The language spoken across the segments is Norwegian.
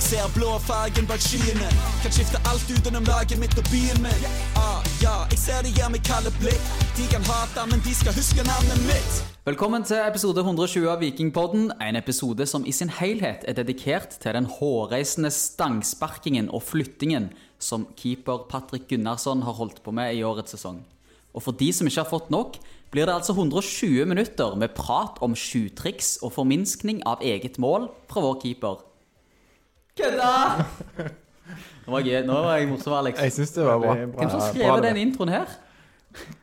Jeg ser blå fargen bak skyene. Kan skifte alt utenom laget mitt og byen min. Ah, ja, jeg ser de gir meg kalde blikk. De kan hate, men de skal huske navnet mitt. Velkommen til episode 120 av Vikingpodden. En episode som i sin helhet er dedikert til den hårreisende stangsparkingen og flyttingen som keeper Patrick Gunnarsson har holdt på med i årets sesong. Og for de som ikke har fått nok, blir det altså 120 minutter med prat om sjutriks og forminskning av eget mål fra vår keeper. Kødda! Nå var jeg, nå var jeg morsom, Alex. Jeg syns det var bra. Hvem som det. den introen her?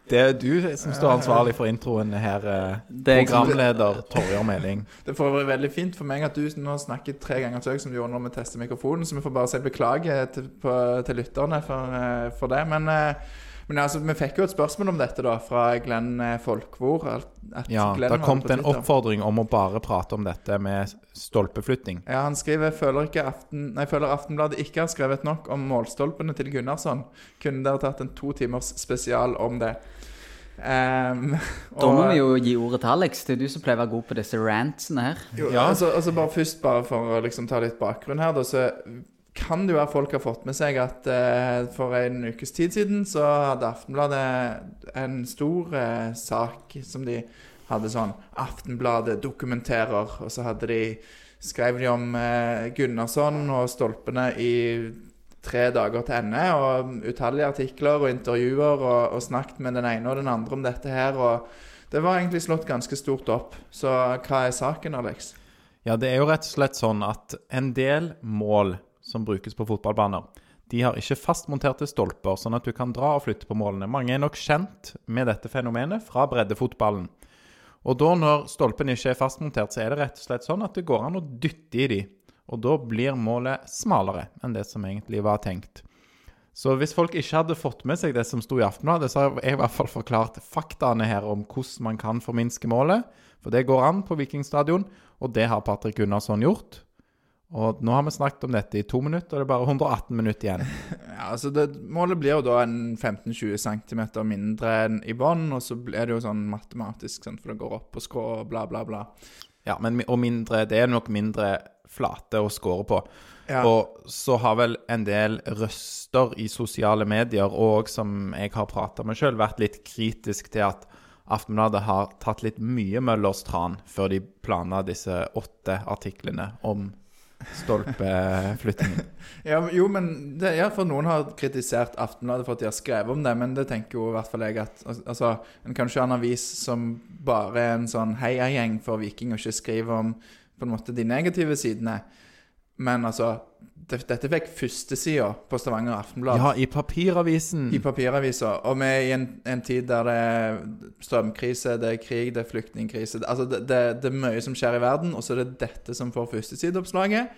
Det er du som står ansvarlig for introen her, eh, er programleder Torjer Meling. Det får være veldig fint for meg at du nå snakker tre ganger så høyt som du gjorde når vi tester mikrofonen, så vi får bare si beklage til, på, til lytterne for, eh, for det. Men, eh, men altså, vi fikk jo et spørsmål om dette da fra Glenn eh, Folkvor. Ja, Glenn det kommet en oppfordring om å bare prate om dette med stolpeflytting. Ja, Han skriver føler ikke Aften, nei, føler Aftenbladet ikke har skrevet nok om målstolpene til Gunnarsson. Kunne dere tatt en to timers spesial om det? Ehm, Da må vi jo gi ordet til Alex. Det er du som pleier å være god på disse rantsene her. Jo, Ja. altså, altså bare først, bare for å liksom ta litt bakgrunn her, da, så kan det jo være folk har fått med seg at eh, for en ukes tid siden så hadde Aftenbladet en stor eh, sak som de hadde sånn Aftenbladet dokumenterer, og så hadde de skrev de om eh, Gunnarsson og stolpene i tre dager til ende, og utallige artikler og intervjuer, og, og snakket med den ene og den andre om dette her, og det var egentlig slått ganske stort opp. Så hva er saken, Alex? Ja, det er jo rett og slett sånn at en del mål som brukes på fotballbaner, de har ikke fastmonterte stolper, sånn at du kan dra og flytte på målene. Mange er nok kjent med dette fenomenet fra breddefotballen. Og da når stolpen ikke er fastmontert, så er det rett og slett sånn at det går an å dytte i de. Og da blir målet smalere enn det som egentlig var tenkt. Så hvis folk ikke hadde fått med seg det som sto i Aftenbladet, så har jeg i hvert fall forklart faktaene her om hvordan man kan forminske målet. For det går an på Vikingstadion, og det har Patrick Gunnarsson gjort. Og nå har vi snakket om dette i to minutter, og det er bare 118 minutter igjen. Ja, altså det, Målet blir jo da en 15-20 cm mindre enn i bånn, og så blir det jo sånn matematisk, sant, for det går opp og skrå og bla, bla, bla. Ja, men, og mindre, det er nok mindre flate å score på. Ja. Og så har vel en del røster i sosiale medier, og som jeg har prata med sjøl, vært litt kritisk til at Aftenbladet har tatt litt mye Møllers tran før de planla disse åtte artiklene om stolpeflyttingen. Ja, jo, men det, ja, for noen har kritisert Aftenbladet for at de har skrevet om det, men det tenker jo i hvert fall jeg at al- Altså, en kan ikke ha en avis som bare er en sånn heiagjeng for Viking og ikke skriver om på en måte de negative sidene. Men altså, dette fikk førstesida på Stavanger Aftenblad. Ja, i papiravisen. I papiravisen. Og vi er i en, en tid der det er strømkrise, det er krig, det er flyktningkrise. Altså det, det, det er mye som skjer i verden, og så er det dette som får førstesideoppslaget.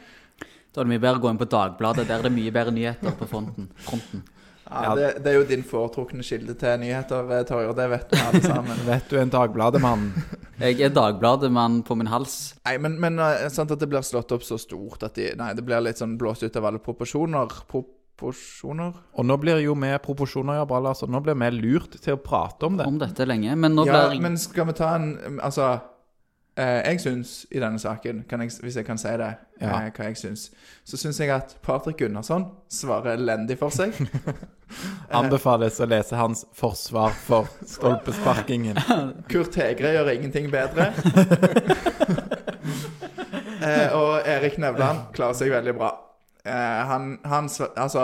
Da er det mye bedre å gå inn på Dagbladet. Der er det mye bedre nyheter på fronten. fronten. Ja, Ja. det, det er jo din foretrukne kilde til nyheter, eh, Torjer. Det vet vi alle sammen. Vet du en Dagbladet-mann? Jeg er Dagbladet-mann på min hals. Nei, men, men eh, sant at det blir slått opp så stort at de Nei, det blir litt sånn blåst ut av alle proporsjoner. Proporsjoner? Og nå blir jo vi proporsjoner, ja, bra, altså. og nå blir vi lurt til å prate om det. Om dette lenge. Men nå Ja, blir men skal vi ta en Altså, jeg syns i denne saken, kan jeg, hvis jeg kan si det, Ja. eh, hva jeg syns, så syns jeg at Patrick Gunnarsson svarer elendig for seg. Anbefales å lese hans forsvar for stolpesparkingen. Kurt Hegre gjør ingenting bedre. eh, og Erik Nevland klarer seg veldig bra. Eh, han, han Altså,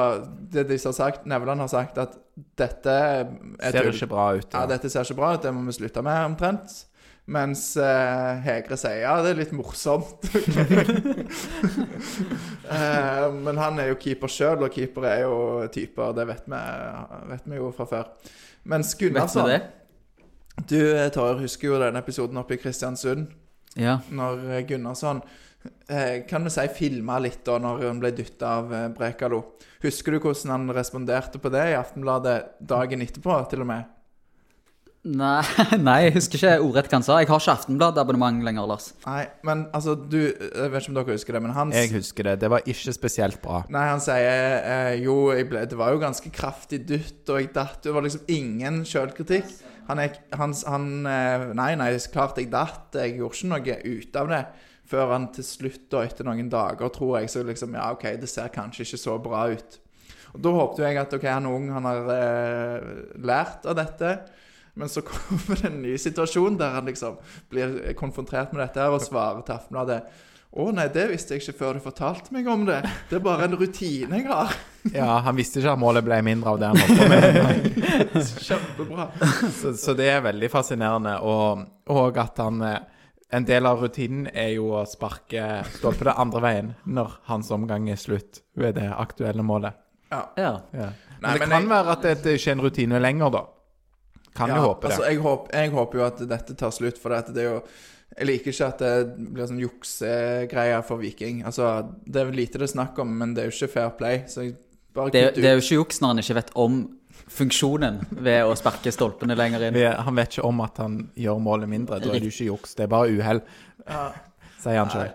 det de har sagt Nevland har sagt at dette er Ser ikke bra ut. Ja, Ja. dette ser ikke bra ut, det må vi slutte med, omtrent. Mens eh, Hegre sier ja, det er litt morsomt. eh, men han er jo keeper sjøl, og keeper er jo typer, det vet vi, vet vi jo fra før. Mens Vet du Gunnarsson det? Du, Torjer, husker jo denne episoden oppe i Kristiansund, Ja. når eh, Gunnarsson eh, kan vi si filma litt da når hun ble dytta av eh, Brekalo. Husker du hvordan han responderte på det i Aftenbladet dagen etterpå, til og med? Nei, nei, jeg husker ikke ordrett hva han sa. Jeg har ikke Aftenblad-abonnement lenger, Lars. Nei, men altså, du Jeg vet ikke om dere husker det, men hans Jeg husker det. Det var ikke spesielt bra. Nei, han sier eh, jo, jeg ble, det var jo ganske kraftig dytt, og jeg datt. Det var liksom ingen sjølkritikk. Han er han, han eh, Nei, nei, klart jeg datt. Jeg gjorde ikke noe ut av det. Før han til slutt, og etter noen dager, tror jeg, så liksom Ja, OK, det ser kanskje ikke så bra ut. Og Da håpte jo jeg at OK, han er ung, han har eh, lært av dette. Men så kommer det en ny situasjon der han liksom blir konfrontert med dette her og svarer til Aftenbladet å nei, det visste jeg ikke før du fortalte meg om det. Det er bare en rutine jeg har. Ja, han visste ikke at målet ble mindre av det han holdt på med. Kjempebra. Så, så det er veldig fascinerende. Og, og at han eh, En del av rutinen er jo å sparke stolpe det andre veien når hans omgang er slutt ved det aktuelle målet. Ja. Ja. Nei, men det men kan jeg- være at det ikke er en rutine lenger, da. Kan jo håpe det. Altså, jeg, håper, jeg håper jo at dette tar slutt, for det, det er jo Jeg liker ikke at det blir sånn juksegreier for Viking. Altså, det er lite det er snakk om, men det er jo ikke fair play. Så jeg bare Det, ut. det er jo ikke juks når han ikke vet om funksjonen ved å sparke stolpene lenger inn. Han vet ikke om at han gjør målet mindre. Da er det jo ikke juks. Det er bare uhell, Ja. sier han sjøl.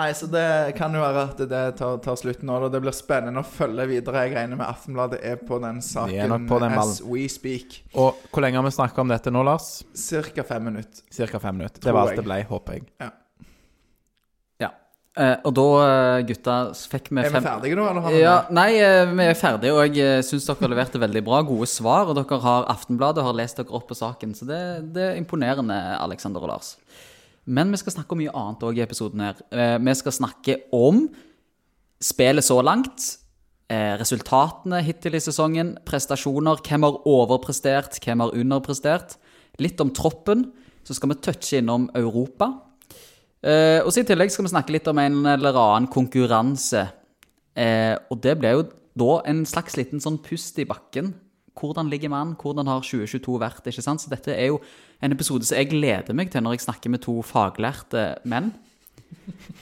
Nei, så det kan jo være at det tar, tar slutt nå. Og det blir spennende å følge videre. Jeg regner med Aftenbladet er på den saken på den as we speak. Og hvor lenge har vi snakka om dette nå, Lars? Cirka fem minutter. Cirka fem minutter. Tror Det var alt jeg. det ble, håper jeg. Ja. Eh, og da, eh, gutta, fikk vi fem Er vi ferdige nå, eller har vi Ja, nei, eh, vi er ferdige, og jeg syns dere leverte veldig bra. Gode svar. Og dere har Aftenbladet og har lest dere opp på saken, så det, det er imponerende, Alexander og Lars. Men vi skal snakke om mye annet òg i episoden her. Eh, vi skal snakke om spillet så langt. Eh, resultatene hittil i sesongen, prestasjoner, hvem har overprestert, hvem har underprestert. Litt om troppen. Så skal vi touche innom Europa. Eh, og så I tillegg skal vi snakke litt om en eller annen konkurranse. Og det blir jo da en slags liten sånn pust i bakken. Hvordan ligger man? Hvordan har 2022 vært? ikke sant? Så dette er jo en episode som jeg gleder meg til når jeg snakker med to faglærte menn.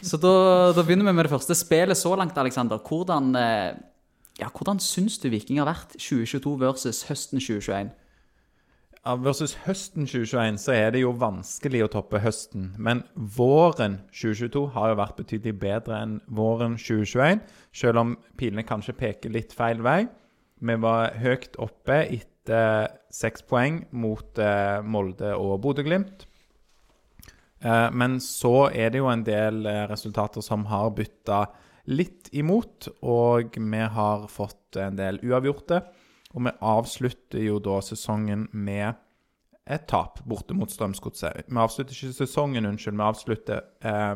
Så da, da begynner vi med det første spillet så langt, Alexander. Hvordan, eh, ja, hvordan syns du Viking har vært 2022 versus høsten 2021? Ja, versus høsten 2021 så er det jo vanskelig å toppe høsten. Men våren 2022 har jo vært betydelig bedre enn våren 2021. Selv om pilene kanskje peker litt feil vei. Vi var høyt oppe etter seks poeng mot eh, Molde og Bodø-Glimt. Eh, men så er det jo en del eh, resultater som har bytta litt imot, og vi har fått en del uavgjorte. Og vi avslutter jo da sesongen med et tap borte mot Strømsgodset. Vi avslutter ikke sesongen, unnskyld, vi avslutter eh,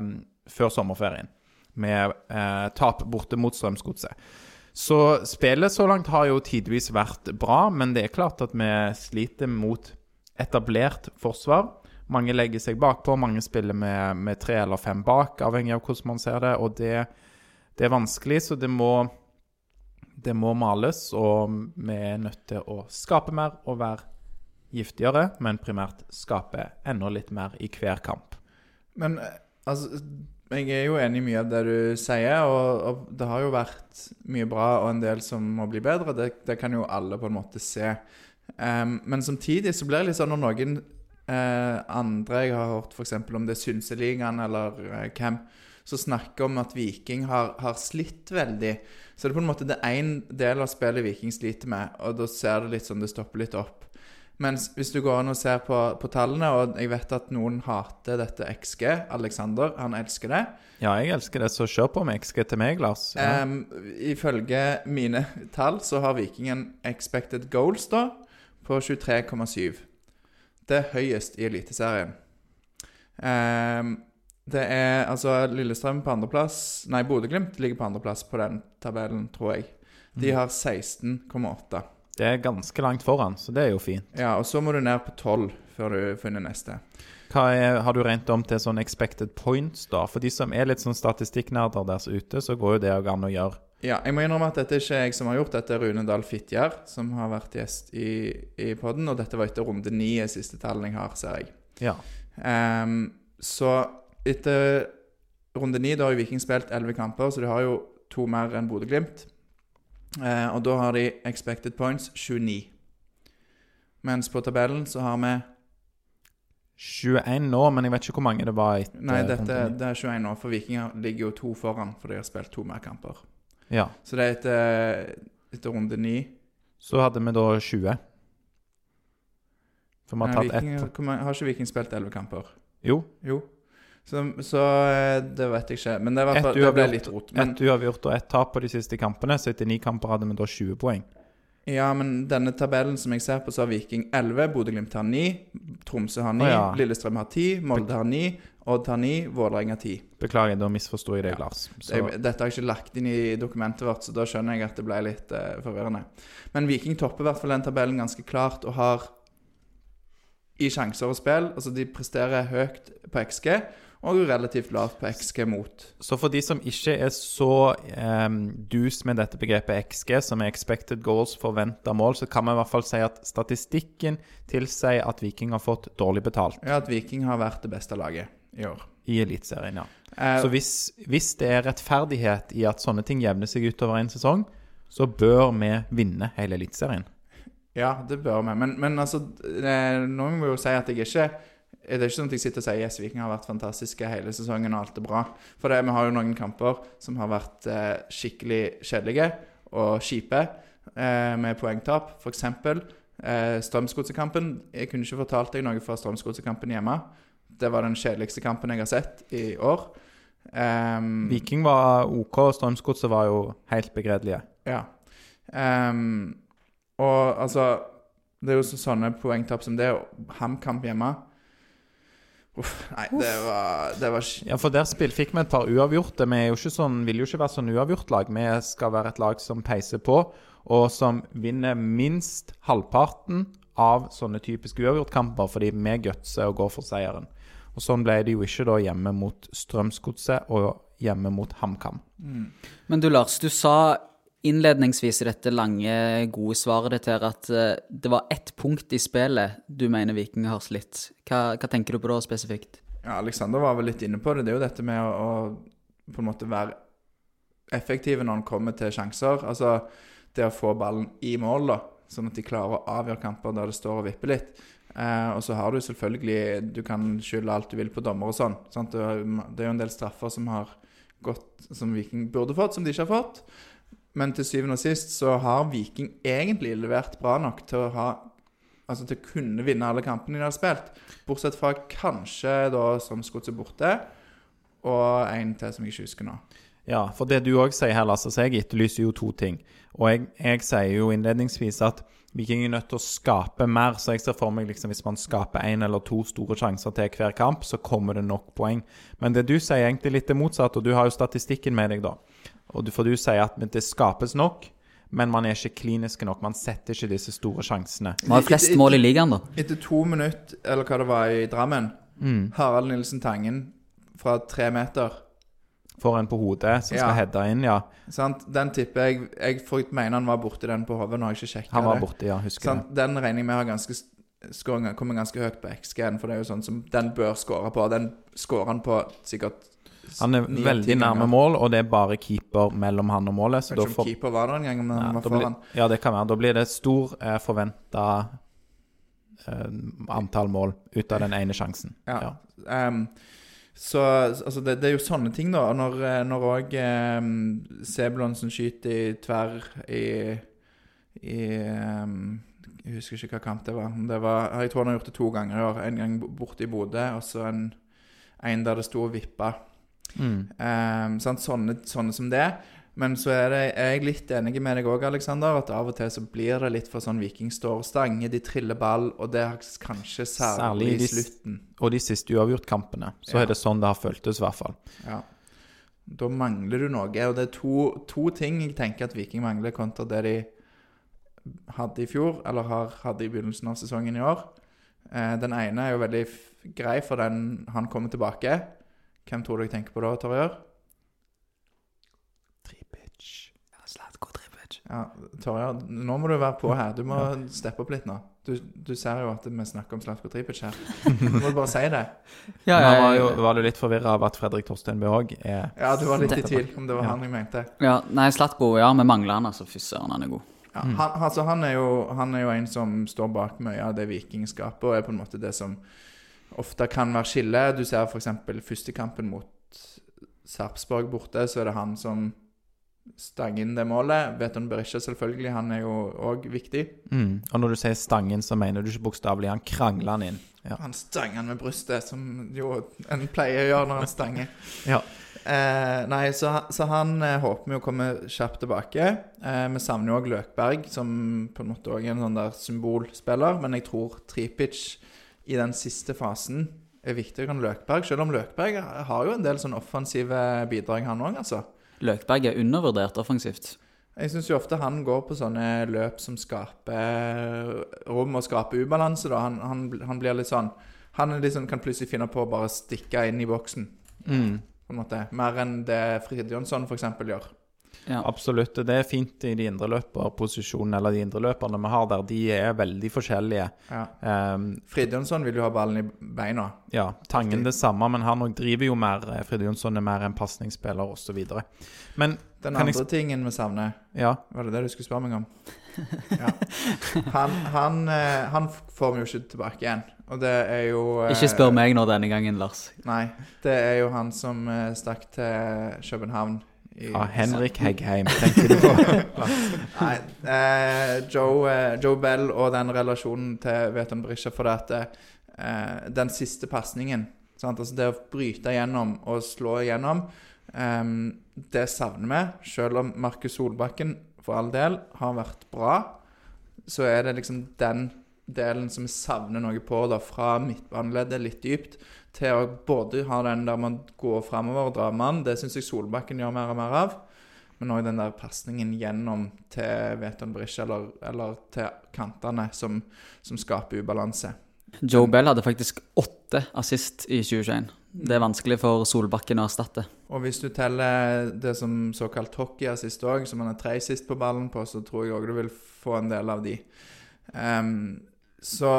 før sommerferien med eh, tap borte mot Strømsgodset. Så spillet så langt har jo tidvis vært bra, men det er klart at vi sliter mot etablert forsvar. Mange legger seg bakpå, mange spiller med, med tre eller fem bak, avhengig av hvordan man ser det. Og det, det er vanskelig, så det må, det må males. Og vi er nødt til å skape mer og være giftigere, men primært skape enda litt mer i hver kamp. Men eh, altså Jeg er jo enig i mye av det du sier, og, og det har jo vært mye bra og en del som må bli bedre. Det, det kan jo alle på en måte se. Um, men samtidig så blir det litt sånn når noen uh, andre jeg har hørt f.eks. om det er Synseligaen eller uh, hvem, som snakker om at Viking har, har slitt veldig. Så det er på en måte det én del av spillet Viking sliter med, og da ser det litt sånn det stopper litt opp. Mens hvis du går inn og ser på, på tallene, og jeg vet at noen hater dette XG Alexander, han elsker det. Ja, jeg elsker det, så kjør på med XG til meg, Lars. Ja. Um, ifølge mine tall så har Vikingen expected goals da på 23,7. Det er høyest i Eliteserien. Um, det er altså Lillestrøm på andreplass Nei, Bodø-Glimt ligger på andreplass på den tabellen, tror jeg. De har 16,8. Det er ganske langt foran, så det er jo fint. Ja, og så må du ned på 12 før du finner neste. Er, har du regnet om til sånn expected points, da? For de som er litt sånn statistikknerder der ute, så går jo det an å gjøre. Ja, jeg må innrømme at dette er ikke jeg som har gjort dette. er Rune Dahl Fitjar, som har vært gjest i, i podden. Og dette var etter runde ni, siste tallene jeg har, ser jeg. Ja. Um, så etter runde ni, da har jo Viking spilt elleve kamper, så de har jo to mer enn Bodø-Glimt. Eh, og da har de expected points 29. Mens på tabellen så har vi 21 nå, men jeg vet ikke hvor mange det var etter Nei, dette, det er 21 nå, for Vikinger ligger jo to foran, for de har spilt to mer kamper. Ja. Så det er etter, etter runde ni. Så hadde vi da 20. For vi har tatt ett Har ikke Viking spilt elleve kamper? Jo, Jo. Så, så eh, det vet jeg ikke. Men det, var, et det ble litt rot. Men, ett uavgjort og ett tap på de siste kampene. Så etter ni kamper hadde vi da 20 poeng. ja, men denne tabellen som jeg ser på, så har Viking 11, Bodø-Glimt har 9, Tromsø har 9, ja. Lillestrøm har 10, Molde har 9, Odd har 9, Vålerenga 10. Beklager, da misforsto jeg deg, Ja. Lars. Så, Jeg, dette har jeg ikke lagt inn i dokumentet vårt, så da skjønner jeg at det ble litt uh, forvirrende. Men Viking topper i hvert fall den tabellen ganske klart og har i sjanser og spill Altså, de presterer høyt på XG og relativt lavt på XG mot. så for de som ikke er så um, dus med dette begrepet XG, som er expected goals, forventa mål, så kan vi i hvert fall si at statistikken tilsier at Viking har fått dårlig betalt Ja, at Viking har vært det beste laget i år. i Eliteserien. ja. Uh, Så hvis, hvis det er rettferdighet i at sånne ting jevner seg utover en sesong, så bør vi vinne hele Eliteserien. Ja, det bør vi. Men, men altså, eh, nå må vi jo si at jeg ikke Det er ikke sånn at jeg sitter og sier yes, Viking har vært fantastiske hele sesongen og alt er bra. For det, vi har jo noen kamper som har vært eh, skikkelig kjedelige og kjipe, eh, med poengtap. F.eks. Eh, Strømsgodsekampen. Jeg kunne ikke fortalt deg noe fra Strømsgodsekampen hjemme. Det var den kjedeligste kampen jeg har sett i år. Um, Viking var OK, og Strømsgodset var jo helt begredelige. Ja. Um, og altså Det er jo sånne poengtap som det. HamKamp hjemme. Uff, nei, det var, det var Ja, for der spill fikk vi et par uavgjorte. Vi er jo ikke sånn, vil jo ikke være sånn uavgjort-lag. Vi skal være et lag som peiser på, og som vinner minst halvparten av sånne typiske uavgjortkamper, fordi vi gutser og går for seieren. Og Sånn ble det jo ikke da hjemme mot Strømsgodset og hjemme mot HamKam. Men du Lars, du sa innledningsvis i dette lange, gode svaret ditt her at eh, det var ett punkt i spillet du mener Viking har slitt. Hva, hva tenker du på da spesifikt? Ja, Alexander var vel litt inne på det. Det er jo dette med å, å på en måte være effektive når han kommer til sjanser. Altså det å få ballen i mål, da. Sånn at de klarer å avgjøre kamper der det står og vipper litt. Eh, og så har du selvfølgelig Du kan skylde alt du vil på dommer og sånn. Sant? Det er jo en del straffer som har gått Som Viking burde fått, som de ikke har fått. Men til syvende og sist så har Viking egentlig levert bra nok til å ha Altså til å kunne vinne alle kampene de har spilt. Bortsett fra kanskje da Strømsgodset borte, og en til som jeg ikke husker nå. Ja, for det du òg sier her, Lasse, så jeg etterlyser jo to ting. Og jeg, jeg sier jo innledningsvis at Viking er nødt til å skape mer. Så jeg ser for meg liksom hvis man skaper én eller to store sjanser til hver kamp, så kommer det nok poeng. Men det du sier er egentlig litt det motsatte, og du har jo statistikken med deg, da. Og du, for du sier at det skapes nok, men man er ikke kliniske nok. Man setter ikke disse store sjansene. Man har flest mål i ligaen, da. Etter to minutter, eller hva det var i Drammen, Harald Nilsen Tangen fra tre meter Får en på hodet som Ja. skal heade inn, ja. sant? Den tipper jeg Jeg får mener han var borti den på hodet, nå har jeg ikke sjekka Han var borte, ja. Husker Sant? Den regner jeg med har ganske kommer ganske høyt på XG-en, for det er jo sånn som den bør skåre på. Den skårer han på sikkert det. Han er veldig nærme mål, og det er bare keeper mellom han og målet. Så da får keeper var det en gang, men Ja, var da blir, foran. ja, det kan være. Da blir det stor eh, forventa eh, antall mål ut av den ene sjansen. Ja. Ehm, så altså det, det er jo sånne ting, da. Når, når òg eh, Sebulonsen skyter i tverr i, i um, Jeg husker ikke hva kamp det var. Det var jeg tror han har gjort det to ganger i år. En gang borte i Bodø, og så en, en der det sto og vippa. Mm. Um? Sånne, sånne som det. Men så er, det, er jeg litt enig med deg òg, Aleksander, at av og til så blir det litt for sånn Viking står og stanger, de triller ball, og det er kanskje særlig, Særlig i slutten. Og de siste uavgjort-kampene. Så Ja. er det sånn det har føltes, i hvert fall. Ja. Da mangler du noe. Og det er to, to ting jeg tenker at Viking mangler kontra det de hadde i fjor, eller har, hadde i begynnelsen av sesongen i år. Eh, den ene er jo veldig grei, for den han kommer tilbake. Hvem tror du jeg tenker på da, Torjør? Ja, Tarjei, nå må du være på her. Du må steppe opp litt nå. Du, du ser jo at vi snakker om Slatko Tripic her. Du må bare si det. Ja, jeg var, jo, var du litt forvirra av at Fredrik Torsteinbø òg er Ja, du var litt i tvil om det var Ja. han jeg mente. ja, nei, Slatko, ja, vi mangler han, altså. Fy søren, han er god. Ja, han, altså, han, er jo, han er jo en som står bak mye av det vikingskapet, og er på en måte det som ofte kan være skille. Du ser f.eks. første kampen mot Sarpsborg borte, så er det han som stanger inn det målet. Veton Berisha selvfølgelig, han er jo òg viktig. Mm. Og når du sier stangen, så mener du ikke bokstavelig. Han krangler han inn. Ja. Han stanger han med brystet, som jo en pleier å gjøre når han stanger. ja. Eh, nei, så, så han eh, håper vi å komme kjapt tilbake. Eh, vi savner jo òg Løkberg, som på en måte òg er en sånn der symbolspiller. Men jeg tror Tripic i den siste fasen er viktigere enn Løkberg. Selv om Løkberg har jo en del sånn offensive bidrag, han òg, altså. Løkberg er undervurdert offensivt. Jeg syns jo ofte han går på sånne løp som skaper rom og skaper ubalanse. da. Han, han, han blir litt sånn Han sånn, kan plutselig finne på å bare stikke inn i boksen. Mm. på en måte. Mer enn det Fridtjonsson f.eks. gjør. Ja. Absolutt. Det er fint i de indreløperposisjonene, eller de indreløperne vi har der. De er veldig forskjellige. Ja. Um, Fridtjonsson vil jo ha ballen i beina. ja, Tangen det samme, men han òg driver jo mer eh, Fride Jonsson er mer en pasningsspiller osv. Men Den andre jeg tingen vi savner ja, Var det det du skulle spørre meg om? Ja. Han, han, eh, han får vi jo ikke tilbake igjen. Og det er jo eh, Ikke spør meg nå denne gangen, Lars. Nei. Det er jo han som stakk til København. Ja Henrik Heggheim, tenker du på? Nei, eh, Joe, eh, Joe Bell og den relasjonen til Veton Berisha for det at eh, den siste pasningen altså Det å bryte igjennom og slå igjennom, eh, det savner vi. Selv om Markus Solbakken for all del har vært bra, så er det liksom den delen som vi savner noe på, da, fra midtbaneleddet litt dypt, til å både ha den der man går framover og drar mann. Det syns jeg Solbakken gjør mer og mer av. Men òg den der pasningen gjennom til Veton Berisha eller, eller til kantene som, som skaper ubalanse. Joe Bell hadde faktisk åtte assist i 2021. Det er vanskelig for Solbakken å erstatte. Og hvis du teller det som såkalt hockeyassist òg, som han er tre sist på ballen på, så tror jeg òg du vil få en del av de. Um, så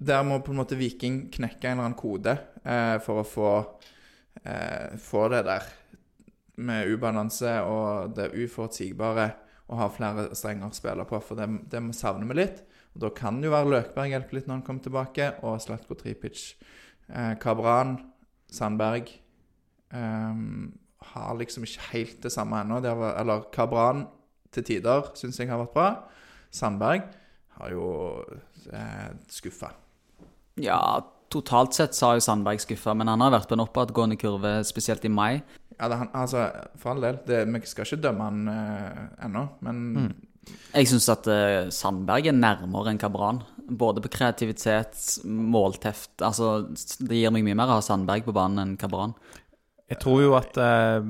der må på en måte Viking knekke en eller annen kode eh, for å få, eh, få det der med ubalanse og det uforutsigbare å ha flere strenger å spille på, for det, det savner vi litt. Og Da kan jo være Løkberg hjelpe litt når han kommer tilbake, og Slatko Tripic. Eh, Kabran, Sandberg eh, har liksom ikke helt det samme ennå. Det var, Eller Kabran til tider syns jeg har vært bra. Sandberg har jo eh, skuffa. Ja, totalt sett så har jo Sandberg skuffa, men han har vært på en oppadgående kurve, spesielt i mai. Ja, det, han, altså, for all del. Det, vi skal ikke dømme han uh, ennå, men Jeg syns at uh, Sandberg er nærmere enn Kabran. Både på kreativitet, målteft Altså, det gir meg mye mer å ha Sandberg på banen enn Kabran. Jeg tror jo at uh,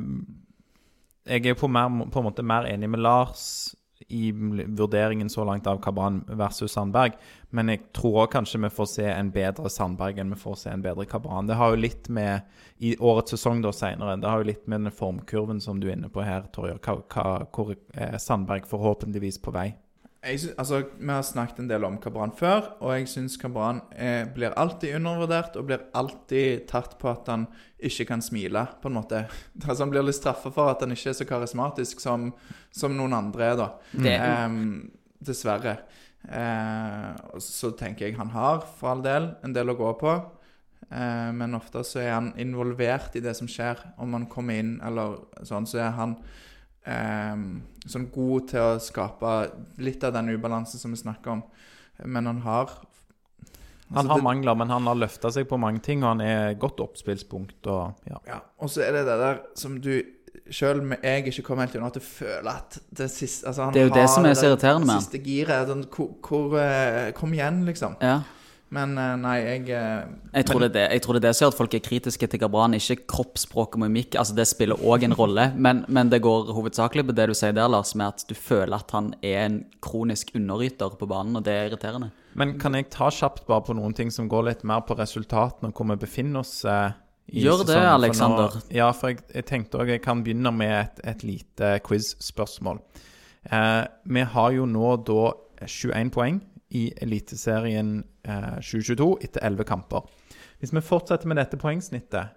Jeg er på, mer, på en måte mer enig med Lars i vurderingen så langt av Kabran versus Sandberg, men jeg tror også kanskje vi får se en bedre Sandberg enn vi får se en bedre Kabran. Det har jo litt med i årets sesong da senere, det har jo litt med den formkurven som du er inne på her, hva, hvor er Sandberg forhåpentligvis på vei. Jeg sy- altså, Vi har snakket en del om Kabran før, og jeg syns Kabran eh, blir alltid undervurdert og blir alltid tatt på at han ikke kan smile, på en måte. Altså, han blir litt straffa for at han ikke er så karismatisk som, som noen andre er, da. Det- Ehm, dessverre. Eh, så tenker jeg han har, for all del, en del å gå på. Eh, men ofte så er han involvert i det som skjer. Om han kommer inn eller sånn, så er han eh, sånn god til å skape litt av den ubalansen som vi snakker om. Men han har Han altså, har det- mangler, men han har løfta seg på mange ting, og han er godt oppspillspunkt. og ja. Ja, og så er det det der som du Selv om jeg ikke kommer helt gjennom at du føler at det siste altså han Det er jo det som er så irriterende med han. Siste giret. Sånn, hvor, hvor eh, Kom igjen, liksom. Ja. Men eh, nei, jeg eh, Jeg tror, det er det. jeg tror det er det som gjør at folk er kritiske til Gabran. Ikke kroppsspråk og mimikk. Altså, det spiller òg en rolle, men, men det går hovedsakelig på det du sier der, Lars, med at du føler at han er en kronisk underyter på banen, og det er irriterende. Men kan jeg ta kjapt bare på noen ting som går litt mer på resultatene, og hvor vi befinner oss eh, i Gjør det, sesongen? det, Alexander. Ja, for jeg, jeg tenkte òg jeg kan begynne med et, et lite quiz-spørsmål. Eh, vi har jo nå da 21 poeng i Eliteserien eh, 2022 etter 11 kamper. Hvis vi fortsetter med dette poengsnittet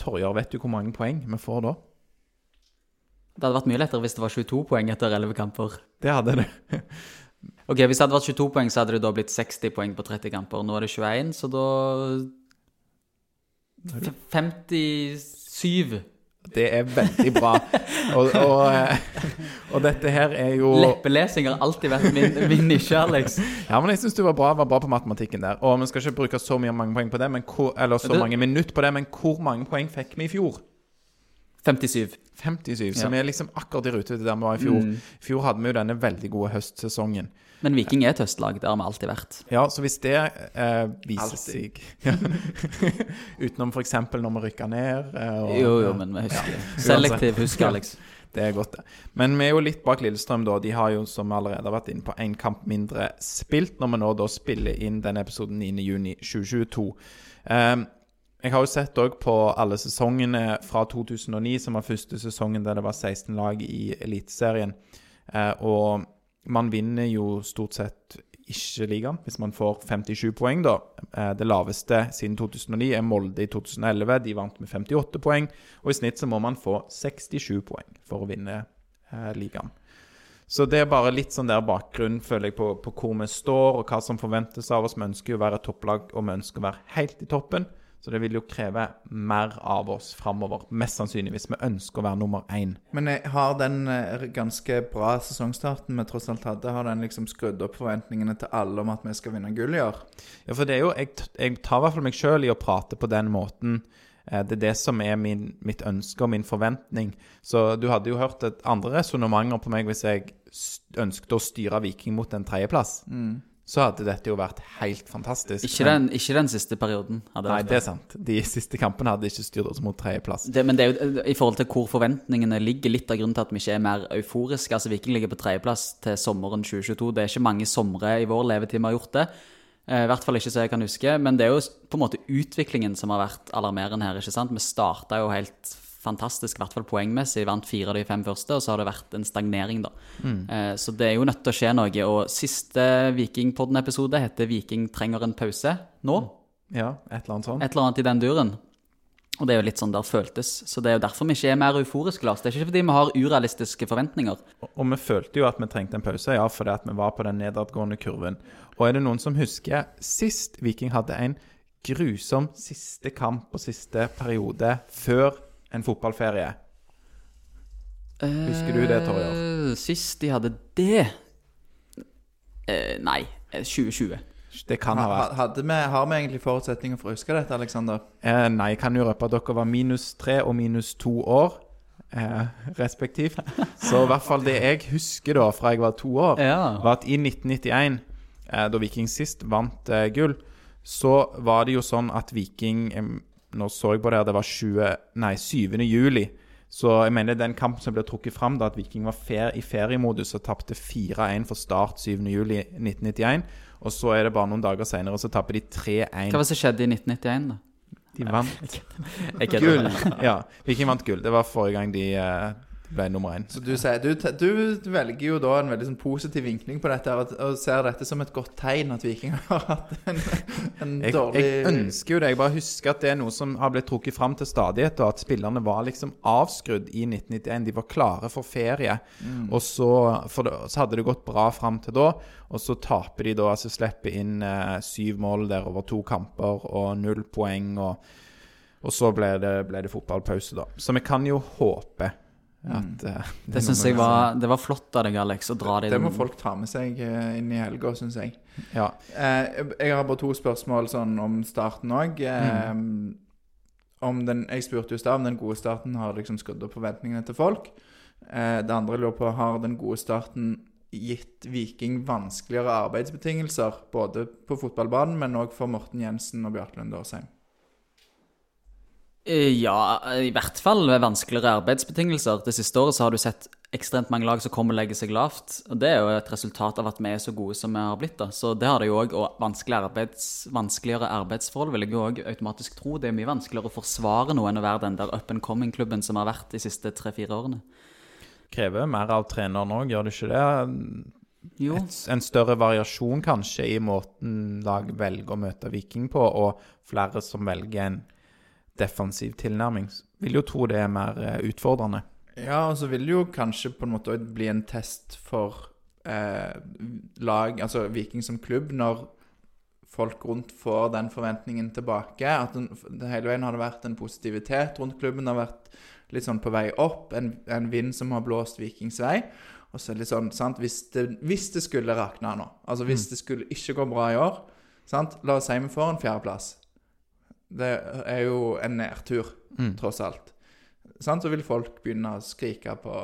Torjar, vet du hvor mange poeng vi får da? Det hadde vært mye lettere hvis det var 22 poeng etter 11 kamper. Det hadde det. Ok, Hvis det hadde vært 22 poeng, så hadde det da blitt 60 poeng på 30 kamper. Nå er det 21, så da 57 Det er veldig bra. Og, og, eh, og dette her er jo Leppelesing har alltid vært min, min nisje, Alex. Ja, men jeg syns du var bra, var bra på matematikken der. Og vi skal ikke bruke så mye mange poeng på det, men hvor, eller så mange minutter på det, men hvor mange poeng fikk vi i fjor? 57. 57. Så Ja. er liksom akkurat i rute til der vi var i fjor. Mm. I fjor hadde vi jo denne veldig gode høstsesongen. Men Viking er et høstlag. Det har vi alltid vært. Ja, så hvis det eh, viser Alltid. seg ja. Utenom f.eks. når vi rykker ned. eh, og, Jo, jo, men vi husker. Selektiv husker, Alex. Det er godt, det. Men vi er jo litt bak Lillestrøm, da. De har jo, som vi allerede har vært inne på, én kamp mindre spilt, når vi nå da spiller inn denne episoden 9.6.2022. Um, jeg har jo sett òg på alle sesongene fra 2009, som var første sesongen der det var 16 lag i Eliteserien. Eh, og man vinner jo stort sett ikke ligaen hvis man får 57 poeng, da. Eh, det laveste siden 2009 er Molde i 2011. De vant med 58 poeng. Og i snitt så må man få 67 poeng for å vinne eh, ligaen. Så det er bare litt sånn der bakgrunn, føler jeg, på, på hvor vi står, og hva som forventes av oss. Vi ønsker jo å være topplag, og vi ønsker å være helt i toppen. Så det vil jo kreve mer av oss framover, mest sannsynlig, hvis vi ønsker å være nummer én. Men jeg har den eh, ganske bra sesongstarten vi tross alt hadde, har den liksom skrudd opp forventningene til alle om at vi skal vinne gull i år? Ja, for det er jo Jeg, jeg tar i hvert fall meg sjøl i å prate på den måten. Eh, Det er det som er min, mitt ønske og min forventning. Så du hadde jo hørt et andre resonnementer på meg hvis jeg ønsket å styre Viking mot en tredjeplass. Så hadde dette jo vært helt fantastisk. Ikke den, ikke den siste perioden. Nei, det er sant. De siste kampene hadde ikke styrt oss mot tredjeplass. Men det er jo i forhold til hvor forventningene ligger, litt av grunnen til at vi ikke er mer euforiske. Altså Viking ligger på tredjeplass til sommeren 2022. Det er ikke mange somre i vår levetid vi har gjort det. Eh, I hvert fall ikke så jeg kan huske. Men det er jo på en måte utviklingen som har vært alarmerende her. ikke sant? Vi starta jo helt fantastisk, i hvert fall poengmessig. Vant fire av de fem første, og så har det vært en stagnering, da. Eh, Så det er jo nødt til å skje noe. Og siste Vikingpodden-episode heter 'Viking trenger en pause' nå. Ja, et eller annet sånt. Et eller annet i den duren. Og det er jo litt sånn der føltes. Så det er jo derfor vi ikke er mer euforiske, Lars. Det er ikke fordi vi har urealistiske forventninger. Og vi følte jo at vi trengte en pause, ja, fordi at vi var på den nedadgående kurven. Og er det noen som husker sist Viking hadde en grusom siste kamp og siste periode før en fotballferie? Husker du det, Torjer? Eh, Sist de hadde det eh, Nei, eh, 2020. Det kan ha Ha, vært. hadde vi, har vi egentlig forutsetninger for å huske dette, Aleksander? Eh, nei, jeg kan jo røpe at dere var minus tre og minus to år, eh, respektivt. Så i hvert fall det jeg husker da fra jeg var to år, Ja. var at i 1991, eh, da Viking sist vant eh, gull, så var det jo sånn at Viking eh, Nå så jeg på det her, det var 20, nei, 7. juli. Så jeg mener den kampen som ble trukket fram, da at Viking var fer, i feriemodus og tapte 4-1 for Start 7. juli 1991. Og så er det bare noen dager senere, så tapper de 3-1. Hva var det som skjedde i 1991, da? De vant gull. Ja, Viking vant gull. Det var forrige gang de eh, ble nummer én. Så du, sier, du, du velger jo da en veldig sånn positiv vinkling på dette og, og ser dette som et godt tegn at Viking har hatt en, en Jeg, dårlig jeg ønsker jo det. Jeg bare husker at det er noe som har blitt trukket fram til stadighet, og at spillerne var liksom avskrudd i 1991. De var klare for ferie. Og så, det, så hadde det gått bra fram til da, og så taper de da, altså slipper inn eh, syv mål der over to kamper og null poeng, og, og så ble det, ble det fotballpause, da. Så vi kan jo håpe at uh, Det syns jeg var, det var flott av deg, Alex, å dra det inn. Det må folk ta med seg uh, inn i helga, syns jeg. Ja. Uh, jeg har bare to spørsmål sånn om starten òg. Om jeg spurte jo i om den gode starten har liksom skrudd opp forventningene til folk. Det andre jeg lurer på, har den gode starten gitt Viking vanskeligere arbeidsbetingelser? Både på fotballbanen, men òg for Morten Jensen og Bjarte Lund Årsheim. Eh, Ja, i hvert fall ved vanskeligere arbeidsbetingelser. Det siste året så har du sett ekstremt mange lag som kommer og legger seg lavt. Og det er jo et resultat av at vi er så gode som vi har blitt. da. Så det har det jo òg. Og vanskeligere, arbeids, vanskeligere arbeidsforhold vil jeg jo òg automatisk tro. Det er mye vanskeligere å forsvare noe enn å være den der up and coming-klubben som har vært de siste tre-fire årene. Krever mer av treneren òg, gjør det ikke det? Jo. et, en større variasjon kanskje i måten lag velger å møte Viking på, og flere som velger en defensiv tilnærming. Vil jo tro det er mer eh, utfordrende. Ja, og så vil det jo kanskje på en måte bli en test for eh, lag, altså Viking som klubb, når folk rundt får den forventningen tilbake. At den, hele veien har det vært en positivitet rundt klubben. Det har vært litt sånn på vei opp. En, en vind som har blåst Vikings vei. Og så er det litt sånn, sant, hvis det, hvis det skulle rakne nå, altså hvis det skulle ikke gå bra i år sant, La oss si vi får en fjerdeplass. Det er jo en nedtur, tross alt. Sånn, så vil folk begynne å skrike på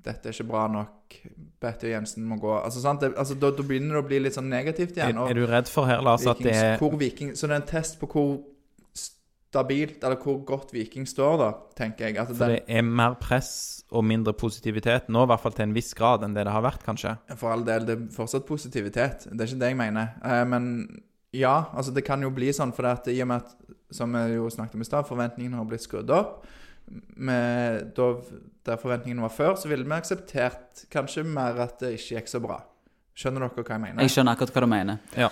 dette er ikke bra nok, Betty Jensen må gå altså, sant, det, altså, da, da begynner det å bli litt sånn negativt Er, igjen. og er du redd for her, Lars, at det er Viking, Så det er en test på hvor stabilt, eller hvor godt Viking står, da, tenker jeg. Altså, For det er mer press og mindre positivitet nå, i hvert fall til en viss grad, enn det det har vært, kanskje. For all del, det er fortsatt positivitet. Det er ikke det jeg mener. Eh, men ja, altså det kan jo bli sånn, for at, i og med at, som vi jo snakket om i stad, forventningene har blitt skrudd opp. Med, da, der forventningene var før, så ville vi akseptert kanskje mer at det ikke gikk så bra. Skjønner dere hva jeg mener? Jeg skjønner akkurat hva du mener. Ja.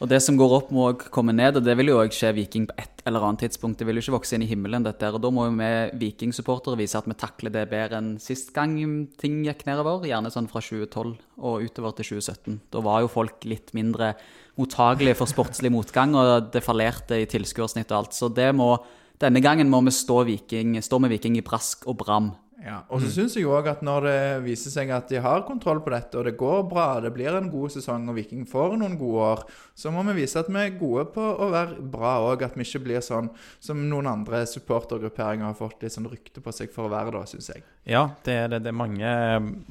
Og det som går opp, må òg komme ned, og det vil jo òg skje Viking på et eller annet tidspunkt. Det vil jo ikke vokse inn i himmelen, dette her. Og da må jo vi Viking-supportere vise at vi takler det bedre enn sist gang ting gikk nedover. Gjerne sånn fra 2012 og utover til 2017. Da var jo folk litt mindre mottagelige for sportslig motgang, og det fallerte i tilskuersnitt og alt. Så det må Denne gangen må vi stå, viking, stå med Viking i brask og bram. Ja, og så synes jeg jo òg at når det viser seg at de har kontroll på dette, og det går bra, det blir en god sesong, og Viking får noen gode år, så må vi vise at vi er gode på å være bra òg. At vi ikke blir sånn som noen andre supportergrupperinger har fått litt sånn rykte på seg for å være, da, syns jeg. Ja, det er det. Det er mange,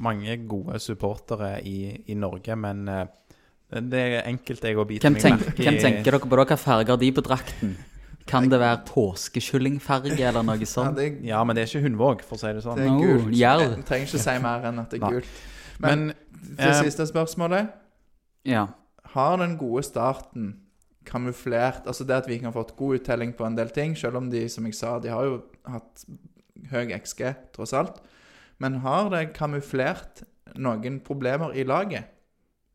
mange gode supportere i, i Norge, men eh, det er enkelt jeg å bite Hvem, meg tenk, merke hvem tenker dere på? da? Hvilke farger de på drakten? Kan det være påskekyllingfarge eller noe Ja, sånt? Ja, men det er ikke Hundvåg, for å si det sånn. det er gult. jerv. Jeg trenger ikke si mer enn at det er Nei. gult. Men, Men det eh, siste spørsmålet Ja. Har den gode starten kamuflert Altså det at Viking har fått god uttelling på en del ting, selv om de, som jeg sa, de har jo hatt høy XG, tross alt. Men har det kamuflert noen problemer i laget?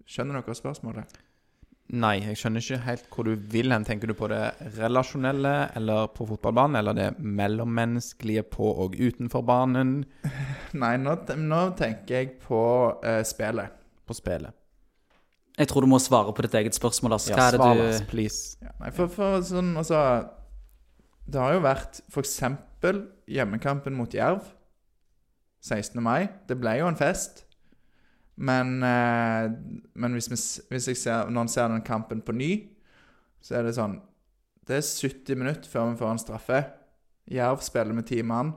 Skjønner dere spørsmålet? Nei, jeg skjønner ikke helt hvor du vil hen. Tenker du på det relasjonelle eller på fotballbanen, eller det mellommenneskelige på og utenfor banen Nei, nå, nå tenker jeg på uh, spillet. på spillet? Jeg tror du må svare på ditt eget spørsmål. Altså. Hva Ja, er det du please. Ja, nei, for, for sånn, altså Det har jo vært f.eks. hjemmekampen mot Jerv 16. mai. Det ble jo en fest. Men, eh, men hvis, vi, hvis jeg ser, når ser den kampen på ny, så er det sånn Det er 70 minutter før vi får en straffe. Jerv spiller med ti mann.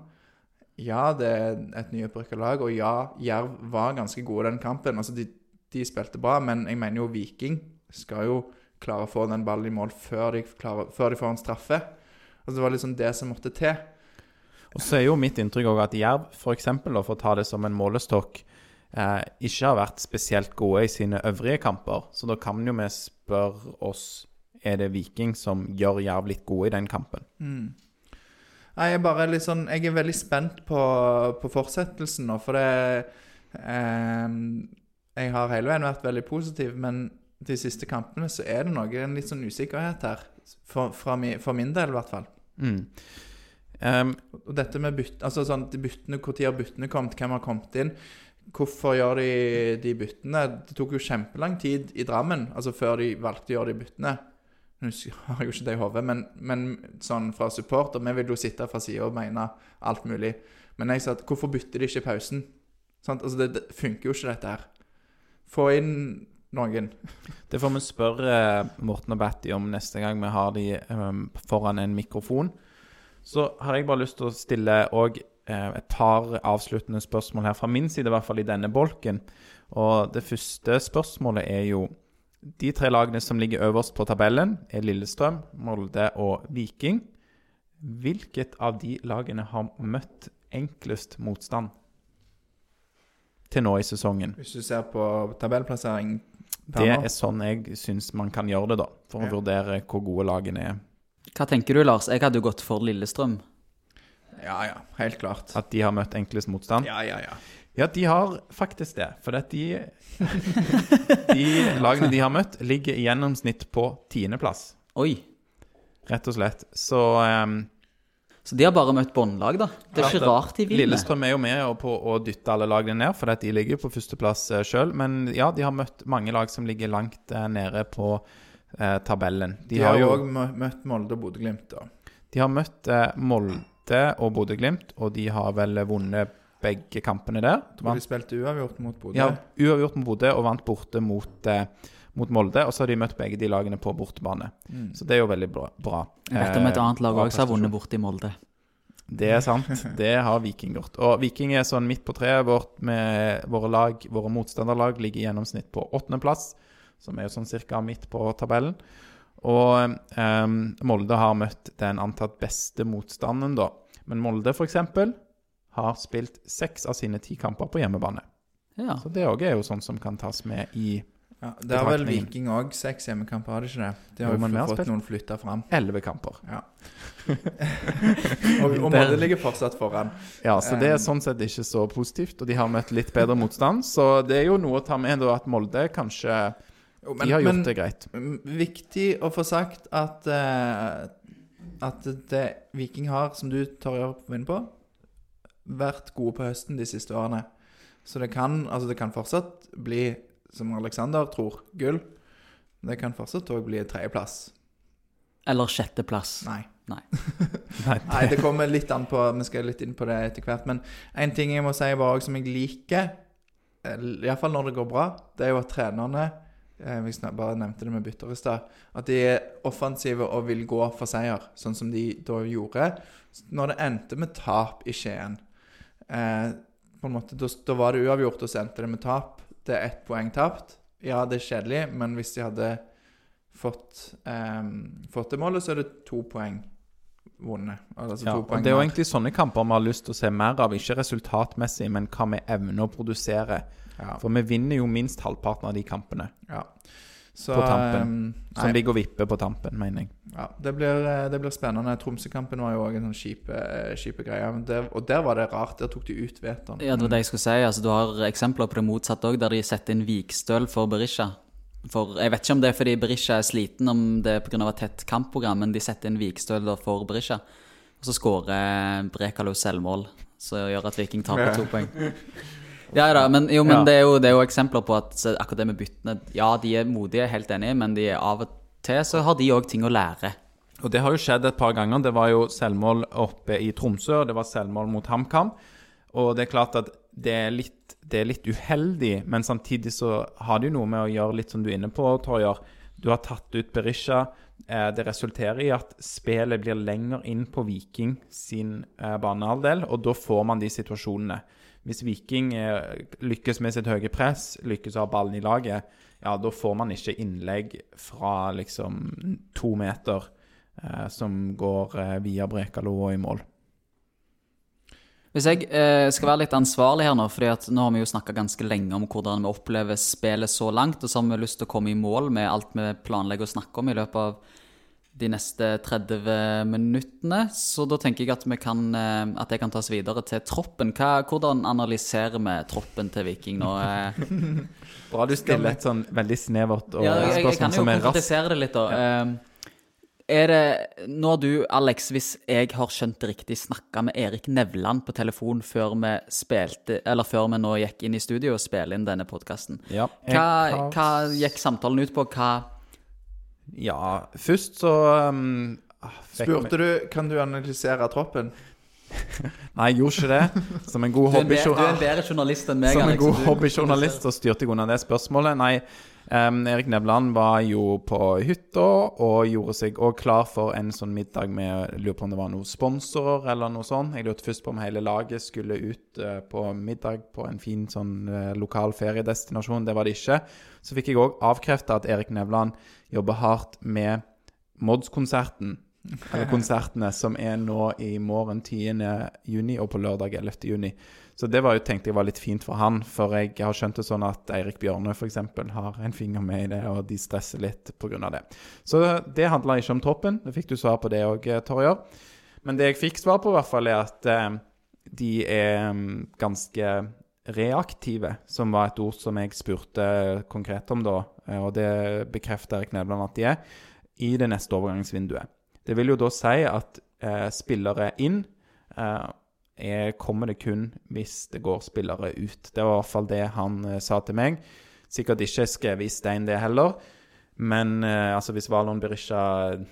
Ja, det er et nyopprykka lag, og ja, Jerv var ganske gode den kampen. Altså, de, de spilte bra, men jeg mener jo Viking skal jo klare å få den ballen i mål før de, klarer, før de får en straffe. Altså, det var liksom det som måtte til. Og så er jo mitt inntrykk også at Jerv, for eksempel, for å ta det som en målestokk, eh, ikke har vært spesielt gode i sine øvrige kamper. Så da kan jo vi spørre oss er det Viking som gjør Jerv litt gode i den kampen. Nei, jeg bare litt sånn Jeg er veldig spent på, på fortsettelsen nå, for det eh, Jeg har hele veien vært veldig positiv, men de siste kampene så er det noe, en litt sånn usikkerhet her. For, fra mi, for min del, i hvert fall. Mm. Um, Og dette med bytt, altså sånn, byttene, Når byttene kommet? Hvem har kommet inn? Hvorfor gjør de de byttene? Det tok jo kjempelang tid i Drammen altså før de valgte å gjøre de byttene. Nå har jeg jo ikke det i hodet, men, men sånn fra supporter Vi vil jo sitte fra sida og mene alt mulig. Men jeg sa at hvorfor bytter de ikke i pausen? Sånn, Altså, det, det funker jo ikke, dette her. Få inn noen. Det får vi spørre eh, Morten og Batty om neste gang vi har de em, foran en mikrofon. Så har jeg bare lyst til å stille òg et par avsluttende spørsmål her fra min side, i hvert fall i denne bolken. Og det første spørsmålet er jo De tre lagene som ligger øverst på tabellen, er Lillestrøm, Molde og Viking. Hvilket av de lagene har møtt enklest motstand til nå i sesongen? Hvis du ser på tabellplassering Det er sånn jeg syns man kan gjøre det, da. For å Ja. vurdere hvor gode lagene er. Hva tenker du, Lars? Jeg hadde jo gått for Lillestrøm. Ja, ja. Helt klart. At de har møtt enklest motstand. Ja, ja, ja. Ja, de har faktisk det. For at de, de lagene de har møtt, ligger i gjennomsnitt på tiendeplass. Oi. Rett og slett. Så um, Så de har bare møtt båndlag, da. Det er ikke rart de vinner. Lillestrøm er jo med på å dytte alle lagene ned, for at de ligger jo på førsteplass uh, sjøl. Men ja, de har møtt mange lag som ligger langt eh, nede på eh, tabellen. De, har jo òg møtt Molde og Bodø-Glimt, da. De har møtt eh, Molde Molde og Bodø-Glimt, og de har vel vunnet begge kampene der. De, de spilte uavgjort mot Bodø. Ja, uavgjort mot Bodø og vant borte mot, eh, mot Molde. Og så har de møtt begge de lagene på bortebane. Mm. Så det er jo veldig bra. bra. Jeg vet om et Eh, annet lag òg også har vunnet borte i Molde. Det er sant. Det har Viking gjort. Og Viking er sånn midt på treet vårt med våre lag, våre motstanderlag, ligger i gjennomsnitt på åttendeplass, som er jo sånn cirka midt på tabellen. Og em, Molde har møtt den antatt beste motstanden, da. Men Molde, f.eks., har spilt seks av sine ti kamper på hjemmebane. Ja. Så det òg er jo sånn som kan tas med i Ja, det har vel Viking òg seks hjemmekamper, har de ikke det? De har jo har fått spilt- noen flytta fram. elleve kamper. Ja. og og Molde ligger fortsatt foran. Ja, så det er Um, sånn sett ikke så positivt. Og de har møtt litt bedre motstand, så det er jo noe å ta med da at Molde kanskje Jo, De har gjort det greit. Viktig å få sagt at uh, At det Viking har, som du tar å vinne på, vært gode på høsten de siste årene. Så det kan, altså det kan fortsatt bli, som Alexander tror, gull. Det kan fortsatt òg bli tredjeplass. Eller sjetteplass. Nei. Nei, Nei, det kommer litt an på Vi skal litt inn på det etter hvert. Men en ting jeg må si bare som jeg liker, iallfall når det går bra, det er jo at trenerne eh, snak- bare nevnte det med bytter i stad. At de er offensive og vil gå for seier, sånn som de da gjorde. Når det endte med tap i Skien eh, på en måte, da, da var det uavgjort, og så endte det med tap. Det er ett poeng tapt. Ja, det er kjedelig, men hvis de hadde fått, eh, fått det målet, så er det to poeng vunnet. Altså Ja, og Det er jo egentlig sånne kamper vi har lyst til å se mer av. Ikke resultatmessig, men hva vi evner å produsere. Ja, For vi vinner jo minst halvparten av de kampene ja. Så, på tampen. ehm, som ligger og vipper på tampen, mener jeg. ja, det, blir, eh, det blir spennende. Tromsø-kampen var jo òg en sånn kjipe, eh, greie. Men der, og der var det rart. Der tok de ut Veton. Ja, det var det jeg skulle si. Altså, du har eksempler på det motsatte òg, der de setter inn Vikstøl for Berisha. For Jeg vet ikke om det er fordi Berisha er sliten, om det er pga. et tett kampprogram, men de setter inn Vikstøl for Berisha. Og så skårer Brekalo selvmål, som gjør at Viking taper to poeng. Ja da, men, jo, men Ja. det, er jo, det er jo eksempler på at akkurat det med byttene Ja, de er modige, helt enig, men de er av og til så har de òg ting å lære. Og det har jo skjedd et par ganger. Det var jo selvmål oppe i Tromsø, og det var selvmål mot HamKam. Og det er klart at det er litt, det er litt uheldig, men samtidig så har det jo noe med å gjøre litt som du er inne på, Torjer. Du har tatt ut Berisha. Eh, Det resulterer i at spillet blir lenger inn på Viking sin eh, banehalvdel, og da får man de situasjonene. Hvis Viking eh, lykkes med sitt høye press, lykkes å ha ballen i laget, ja, da får man ikke innlegg fra liksom to meter eh, som går eh, via Brekalo og i mål. Hvis jeg eh, skal være litt ansvarlig her nå, at nå har vi jo snakka ganske lenge om hvordan vi opplever spillet så langt, og så har vi lyst til å komme i mål med alt vi planlegger å snakke om i løpet av de neste 30 minuttene. Så da tenker jeg at, vi kan, eh, at jeg kan tas videre til troppen. Hva, hvordan analyserer vi troppen til Viking nå? Bra du stiller et sånn veldig snevert og ja, jeg, jeg, spørsmål kan jo som er raskt. konkretisere det litt, da. Ja. er det Nå har du, Alex, hvis jeg har skjønt det riktig, snakka med Erik Nevland på telefon før vi spilte Eller før vi nå gikk inn i studio og spilte inn denne podkasten. Ja, Hva, har- hva gikk samtalen ut på? Hva Ja, først så um, Spurte du kan du analysere troppen? Nei, jeg gjorde ikke det. Som en god be, du er en hobbyjournalist bedre journalist enn meg, Som en god hobbyjournalist så styrte jeg unna det spørsmålet. Nei, em, Erik Nevland var jo på hytta og gjorde seg òg klar for en sånn middag med Lurer på om det var noen sponsorer eller noe sånt. Jeg lurte først på om hele laget skulle ut uh, på middag på en fin sånn uh, lokal feriedestinasjon. Det var det ikke. Så fikk jeg òg avkrefta at Erik Nevland jobber hardt med Mods-konserten. Eller konsertene som er nå i morgen 10. juni og på lørdag 11. Så det var jo, tenkte jeg var litt fint for han, for jeg har skjønt det sånn at Eirik Bjørne f.eks. har en finger med i det, og de stresser litt pga. det. Så det handla ikke om troppen. Da fikk du svar på det òg, Torjer. Men det jeg fikk svar på, i hvert fall, er at eh, de er mm, ganske reaktive, som var et ord som jeg spurte konkret om da, eh, og det bekrefter Erik Nedland at de er, i det neste overgangsvinduet. Det vil jo da si at eh, spillere inn eh, kommer det kun hvis det går spillere ut. Det var i hvert fall det han eh, sa til meg. Sikkert ikke skrevet i stein, det heller. Men eh, altså hvis Valon Berisha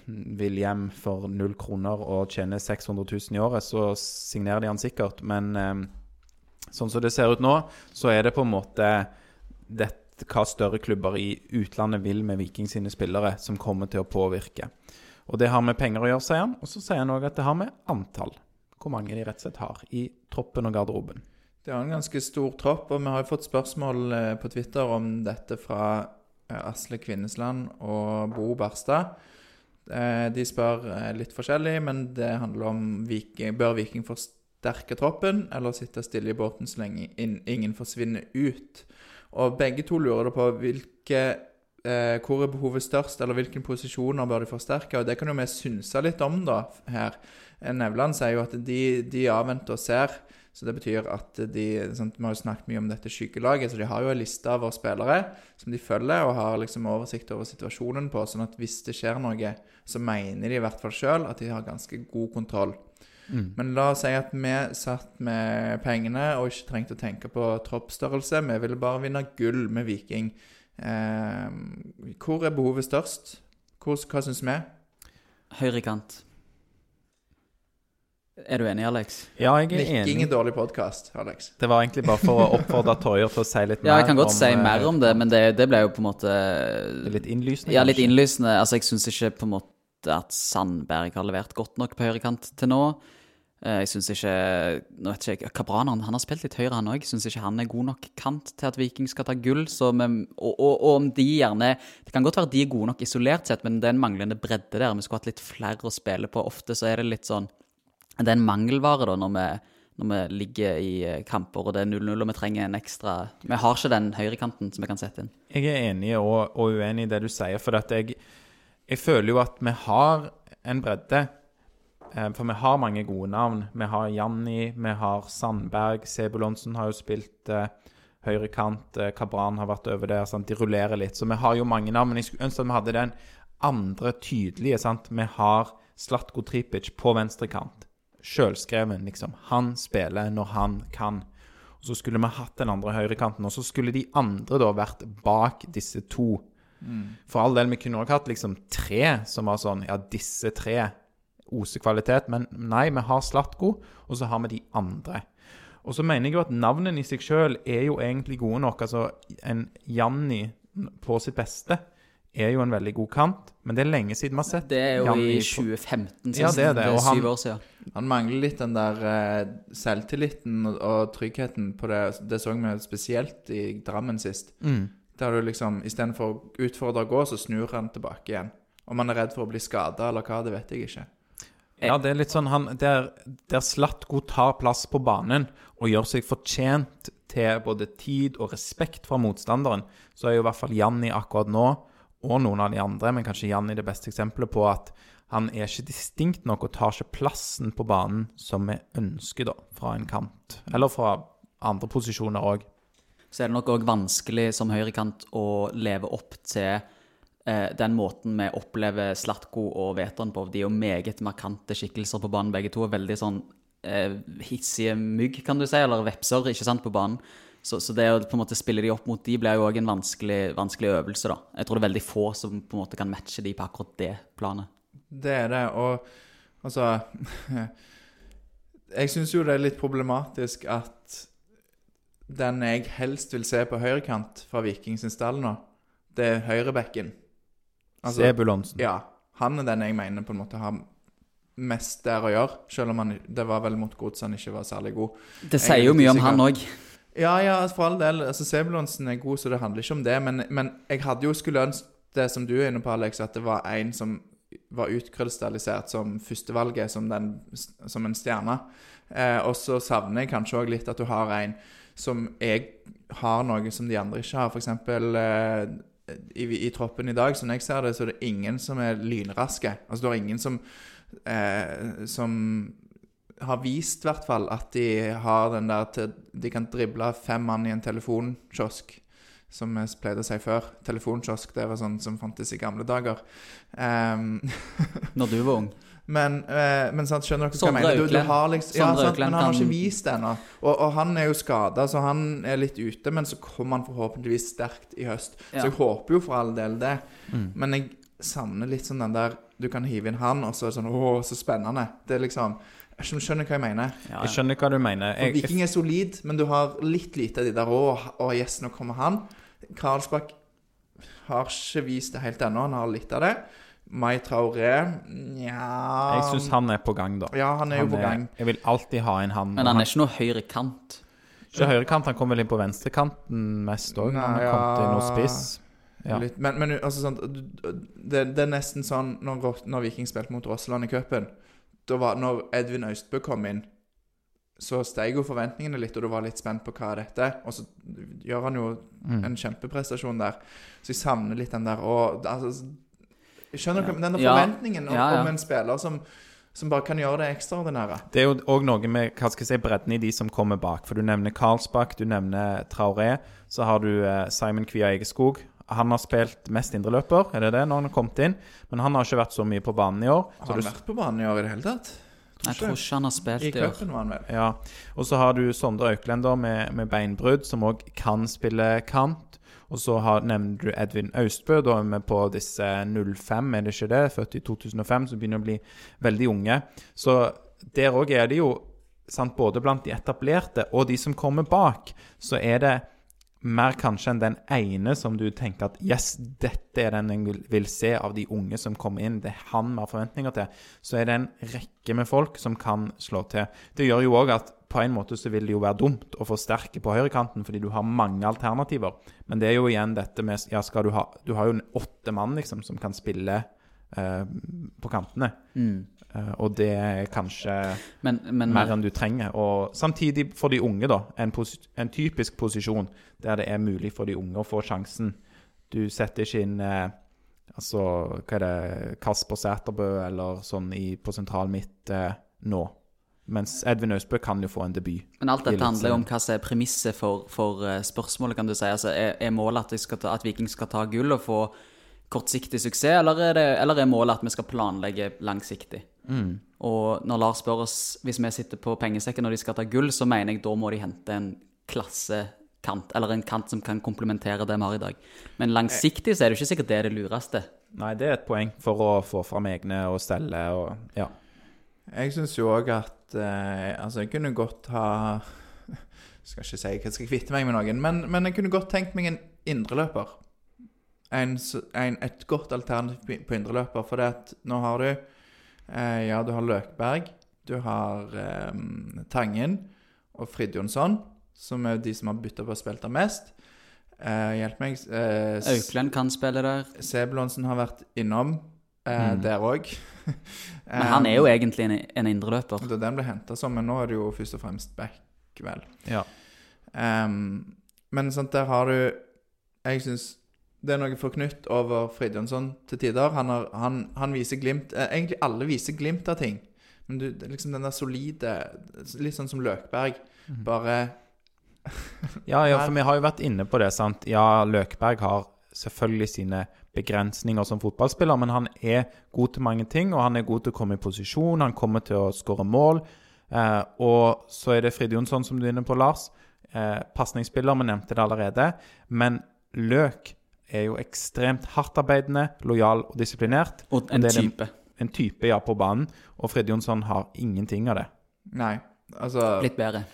vil hjem for null kroner og tjener 600 000 i året, så signerer de han sikkert. Men eh, sånn som det ser ut nå, så er det på en måte det, hva større klubber i utlandet vil med Viking sine spillere, som kommer til å påvirke. Og det har med penger å gjøre, sier han. Og så sier han òg at det har med antall. Hvor mange de rett og slett har i troppen og garderoben. Det er en ganske stor tropp, og vi har jo fått spørsmål eh, på Twitter om dette fra eh, Asle Kvinnesland og Bo Barstad. Eh, De spør litt forskjellig, men det handler om Viking, bør Viking forsterke troppen eller sitte stille i båten så lenge in- ingen forsvinner ut. Og begge to lurer på hvilke eh, hvor er behovet størst, eller hvilke posisjoner bør de forsterke. og Det kan jo vi synse litt om da, her. Nevland sier jo at de, de avventer og ser. Så det betyr at de sant, Vi har jo snakket mye om dette skyggelaget, så de har jo en liste over spillere som de følger og har liksom oversikt over situasjonen på. sånn at hvis det skjer noe, så mener de i hvert fall sjøl at de har ganske god kontroll. Men la oss si at vi satt med pengene og ikke trengte å tenke på troppsstørrelse. Vi ville bare vinne gull med Viking. Eh, hvor er behovet størst? Hvor, hva syns vi? Høyrekant. Er du enig, Alex? Ja, jeg er Nikking enig. Ingen dårlig podkast, Alex. Det var egentlig bare for å oppfordre Torjer til å si litt mer Ja, jeg kan godt si eh, mer om det, men det, det ble jo på en måte Litt innlysende. Ja, litt kanskje. innlysende. Altså, jeg syns ikke på en måte at Sandberg har levert godt nok på høyrekant til nå. Eh, Jeg syns ikke Nå vet ikke jeg Kabran han, har spilt litt høyere, han òg. Syns ikke han er god nok kant til at Viking skal ta gull. Vi, og, og, og om de gjerne Det kan godt være de er gode nok isolert sett, men det er en manglende bredde der. Vi skulle hatt litt flere å spille på. Ofte så er det litt sånn Det er en mangelvare da når vi, når vi ligger i eh, kamper og det er 0-0 og vi trenger en ekstra Vi har ikke den høyrekanten som vi kan sette inn. Jeg er enig og, og uenig i det du sier, for jeg, jeg føler jo at vi har en bredde. Eh, For vi har mange gode navn. Vi har Janni, vi har Sandberg. Sebulonsen har jo spilt eh, høyrekant. Eh, Kabran har vært over der. Sant? De rullerer litt. Så vi har jo mange navn. Men jeg skulle ønske at vi hadde den andre tydelige. Sant? Vi har Slatko Tripic på venstrekant. Sjølskreven, liksom. Han spiller når han kan. Og så skulle vi hatt den andre høyrekanten, og så skulle de andre da vært bak disse to. For all del, vi kunne også hatt liksom tre som var sånn Ja, disse tre oser kvalitet. Men nei, vi har Slatko, og så har vi de andre. Og så mener jeg jo at navnene i seg sjøl er jo egentlig gode nok. Altså, en Janni på sitt beste er jo en veldig god kant, men det er lenge siden vi har sett Det er jo Janni i på- 2015 sist. Ja, det er det, og han- syv år siden. Han mangler litt den der eh, selvtilliten og, og tryggheten på det. Det så vi spesielt i Drammen sist. Mm. Der du liksom istedenfor å utfordre å gå, så snur han tilbake igjen. Om han er redd for å bli skada eller hva, det vet jeg ikke. Ja, det er litt sånn han, der, der Slatko tar plass på banen og gjør seg fortjent til både tid og respekt fra motstanderen, så er jo i hvert fall Janni akkurat nå, og noen av de andre, men kanskje Janni det beste eksempelet på at han er ikke distinkt nok og tar ikke plassen på banen som vi ønsker, da, fra en kant. Eller fra andre posisjoner òg. Så er det nok òg vanskelig som høyrekant å leve opp til den måten vi opplever Slatko og Veton på. De er jo meget markante skikkelser på banen, begge to. er Veldig sånn eh, hissige mygg, kan du si, eller vepser, ikke sant, på banen. Så, så det å på en måte spille de opp mot de blir jo òg en vanskelig, vanskelig øvelse, da. Jeg tror det er veldig få som på en måte kan matche de på akkurat det planet. Det er det, og altså Jeg syns jo det er litt problematisk at den jeg helst vil se på høyrekant fra Viking sin stall nå, det er høyrebekken. Altså, Sebulonsen. Ja. Han er den jeg mener på en måte har mest der å gjøre, selv om han, det var vel mot gods han ikke var særlig god. Det Jeg er sier jo mye om han òg. Ja, ja, for all del. altså Sebulonsen er god, så det handler ikke om det. Men, men jeg hadde jo skulle ønske det som du er inne på, Alex, at det var en som var utkrystallisert som førstevalget, som, den, som en stjerne. Eh, og så savner jeg kanskje òg litt at du har en som jeg har noe som de andre ikke har. F.eks. Eh, i, i troppen i dag, som jeg ser det, så er det ingen som er lynraske. Altså det er ingen som eh, som har vist i hvert fall at de har den der til De kan drible fem mann i en telefonkiosk, som vi pleide å si før. Telefonkiosk, det var sånn som fantes i gamle dager. Um, Når du var ung. Men, eh, men sant, skjønner dere hva jeg mener? Du, du har liksom, ja, sant, men han har ikke vist det ennå. Og, og han er jo skada, så han er litt ute. Men så kommer han forhåpentligvis sterkt i høst. Ja. Så jeg håper jo for all del det. Men jeg savner litt sånn den der Du kan hive inn han, og så er det sånn Å, så spennende. Det er liksom Jeg skjønner hva jeg mener. Ja, Jeg skjønner hva du mener. For Jeg, Viking er solid, men du har litt lite av de der òg. Og yes, nå kommer han. Karlsbakk har ikke vist det helt ennå. Han har litt av det. Mai Traoré Nja jeg syns han er på gang, da. Ja, han er jo på gang. Jeg vil alltid ha en han. Men han er ikke noe høyre kant. Ikke høyrekant, han kom vel inn på venstrekanten mest òg. Han har ja. kommet inn noe spiss. Ja. Litt, men, men altså sånn det, det er nesten sånn når, når Viking spilte mot Rosseland i cupen da Når Edvin Austbø kom inn, så steg jo forventningene litt, og du var litt spent på hva er dette. Og så gjør han jo Mm. en kjempeprestasjon der. Så jeg savner litt den der og, altså, skjønner du den der forventningen om, Ja, ja. om en spiller som, som bare kan gjøre det ekstraordinære. Det er jo òg noe med hva skal jeg si, bredden i de som kommer bak. For du nevner Karlsbakk, du nevner Traoré. Så har du eh, Simon Kvia Egeskog. Han har spilt mest indreløper, er det det, når han har kommet inn? Men han har ikke vært så mye på banen i år. Har han du, vært på banen i år i det hele tatt? Jeg tror ikke han har spilt I i år. var han vel. ja. Og så har du Sondre Auklender med, med beinbrudd, som òg kan spille kant. Og så har, nevner du Edvin Austbø, da er vi på disse 05, er det ikke det? Født i 2005, som begynner å bli veldig unge. Så der òg er det jo sant, Både blant de etablerte og de som kommer bak, så er det mer kanskje enn den ene som du tenker at yes, dette er den jeg vil, se av de unge som kommer inn. Det er han vi har forventninger til. Så er det en rekke med folk som kan slå til. Det gjør jo òg at på en måte så vil det jo være dumt å forsterke på høyrekanten, fordi du har mange alternativer. Men det er jo igjen dette med Ja, skal du ha Du har jo åtte mann, liksom, som kan spille eh, på kantene. Eh, og det er kanskje Men, men mer enn du trenger. Og samtidig for de unge, da. En, pos en typisk posisjon der det er mulig for de unge å få sjansen. Du setter ikke inn eh, altså, hva er det, Kasper Sæterbø eller sånn i, på sentral midt eh, nå. Mens Edvin Austbø kan jo få en debut. Men alt dette handler jo om hva som er premisset for, for eh, spørsmålet, kan du si. Altså, er, er målet at, ta, at Viking skal ta gull og få kortsiktig suksess, eller er, det, eller er målet at vi skal planlegge langsiktig? Og når Lars spør oss hvis vi sitter på pengesekken når de skal ta gull, så mener jeg da må de hente en klassekant, eller en kant som kan komplementere det vi har i dag. Men langsiktig så er det jo ikke sikkert det er det lureste. Nei, det er et poeng for å få fram egne og stelle og Ja. Jeg syns jo òg at eh, Altså, jeg kunne godt ha Skal ikke si jeg skal kvitte meg med noen, men, men jeg kunne godt tenkt meg en indreløper. En, en, et godt alternativ på- indreløper, for det at nå har du eh, Ja, du har Løkberg, du har eh, Tangen og Fridjonsson, som er de som har bytta på å spille mest. Eh, hjelp meg. Eh, Auklend kan spille der. Sebulonsen har vært innom eh, der òg. Men han er jo egentlig en, en indreløper. Det er den ble henta som, men nå er det jo først og fremst back, vel. ja. Um, men sant, der har du Jeg syns det er noe forknytt over Fridjonsson til tider. Han, har, han, han viser glimt eh, Egentlig alle viser glimt av ting. Men du, liksom den der solide Litt sånn som Løkberg. Bare Ja, ja, for vi har jo vært inne på det, sant. Ja, Løkberg har selvfølgelig sine begrensninger som fotballspiller, men han er god til mange ting, og han er god til å komme i posisjon, han kommer til å skåre mål. Eh, og så er det Frid Jonsson, som du er inne på, Lars. Eh, Pasningsspiller, vi nevnte det allerede. Men Løk er jo ekstremt hardtarbeidende, lojal og disiplinert. Og en er type. En type, ja, på banen. Og Frid Jonsson har ingenting av det. Nei. Altså Litt bedre.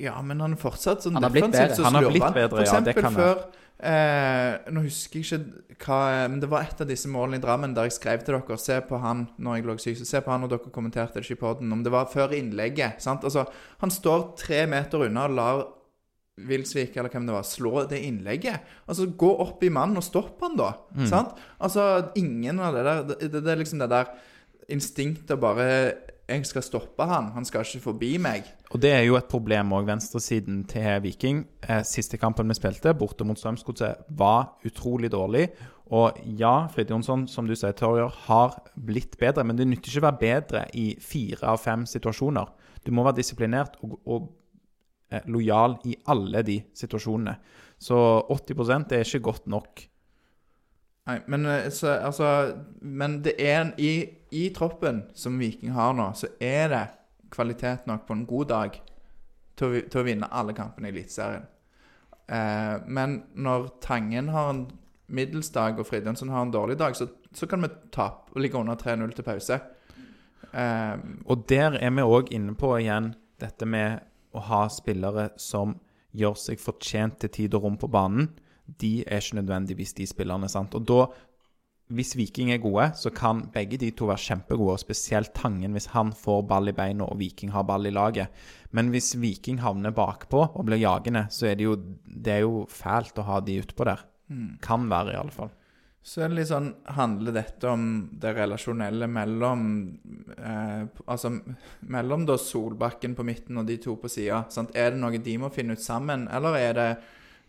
Ja, men han er fortsatt sånn Han har defensivt så Han har slurver blitt bedre, For ja, det eksempel kan før eh, Nå husker jeg ikke hva Men det var et av disse målene i Drammen der jeg skrev til dere Se på han når jeg lå syk. Se på han, og dere kommenterte det ikke i poden. Om det var før innlegget. sant? Altså, Han står tre meter unna og lar Wilsvik eller hvem det var, slå det innlegget. Altså, Gå opp i mannen og stopp han, da. Mm. sant? Altså, ingen av det der Det, det, det er liksom det der instinktet bare Jeg skal stoppe han. Han skal ikke forbi meg. Og det er jo et problem òg, venstresiden til Viking. Eh, siste kampen vi spilte, borte mot Strømsgodset, var utrolig dårlig. Og ja, Frid Jonsson, som du sier, Torjer, har blitt bedre, men det nytter ikke å være bedre i fire av fem situasjoner. Du må være disiplinert og, og eh, lojal i alle de situasjonene. Så 80% er ikke godt nok. Nei, men, eh, så, altså, men det er en, i, i troppen som Viking har nå, så er det kvalitet nok på en god dag til å, til å vinne alle kampene i Eliteserien. Eh, men når Tangen har en middels dag og Fridtjonsson har en dårlig dag, så, så kan vi tape og ligge under 3-0 til pause. Eh, Og der er vi òg inne på igjen dette med å ha spillere som gjør seg fortjent til tid og rom på banen. De er ikke nødvendigvis de spillerne, sant. Og da, hvis Viking er gode, så kan begge de to være kjempegode, og spesielt Tangen hvis han får ball i beina og Viking har ball i laget. Men hvis Viking havner bakpå og blir jagende, så er det jo, det er jo fælt å ha de utpå der. Kan være, i alle fall. Så er det litt sånn Handler dette om det relasjonelle mellom eh, Altså mellom da Solbakken på midten og de to på sida? Er det noe de må finne ut sammen, eller er det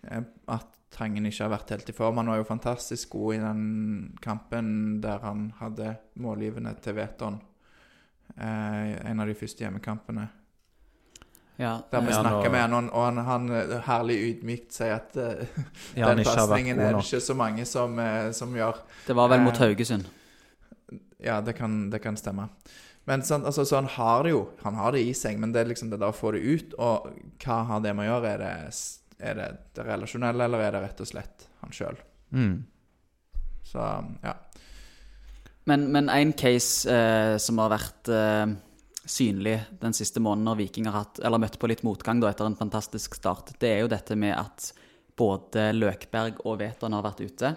eh, at Tangen ikke har vært helt i form? Han var jo fantastisk god i den kampen der han hadde målgivende til Veton. Eh, en av de første hjemmekampene. Ja, Der vi Ja, snakker nå- med han, og han, han eh, herlig ydmykt sier at uh, Ja, den pasningen er det ikke så mange som, uh, som gjør. det var vel mot Haugesund. Ja, det kan, det kan stemme. Men sånn, altså, så han har det jo. Han har det i seg, men det er liksom det der å få det ut. Og hva har det med å gjøre? Er det, er det det relasjonelle, eller er det rett og slett han sjøl? Mm. Så ja. Men, men en case eh, som har vært eh, synlig den siste måneden når Viking har hatt, eller møtt på litt motgang da, etter en fantastisk start, det er jo dette med at både Løkberg og Veton har vært ute.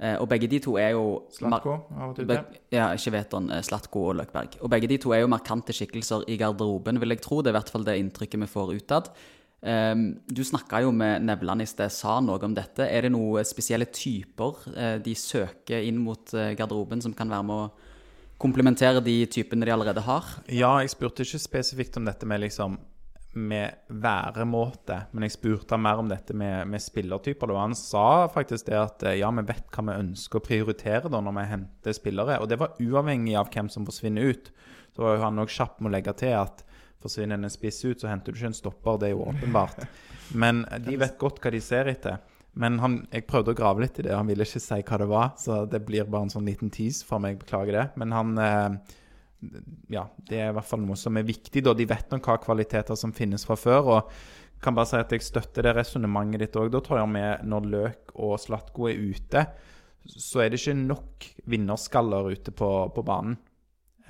Eh, og begge de to er jo Slatko har vært ute. Ja, ikke Veton, eh, Slatko og Løkberg. Og begge de to er jo markante skikkelser i garderoben, vil jeg tro. Det er i hvert fall det inntrykket vi får utad. Um, du snakka jo med Nevland i sted, sa noe om dette. Er det noen spesielle typer eh, de søker inn mot eh, garderoben, som kan være med å komplementere de typene de allerede har? Ja, jeg spurte ikke spesifikt om dette med liksom med væremåte, men jeg spurte mer om dette med, med spillertyper. Og han sa faktisk det at eh, ja, vi vet hva vi ønsker å prioritere da når vi henter spillere. Og det var uavhengig av hvem som forsvinner ut. Så var jo han òg kjapp med å legge til at forsvinner en spiss ut, så henter du ikke en stopper. Det er jo åpenbart. Men de vet godt hva de ser etter. Men han, jeg prøvde å grave litt i det, han ville ikke si hva det var. Så det blir bare en sånn liten tease for meg, beklager det. Men han eh, ja, det er i hvert fall noe som er viktig. da. De vet nok hva kvaliteter som finnes fra før. og kan bare si at Jeg støtter det resonnementet ditt òg. Da tar jeg med når Løk og Slatko er ute, så er det ikke nok vinnerskaller ute på, på banen.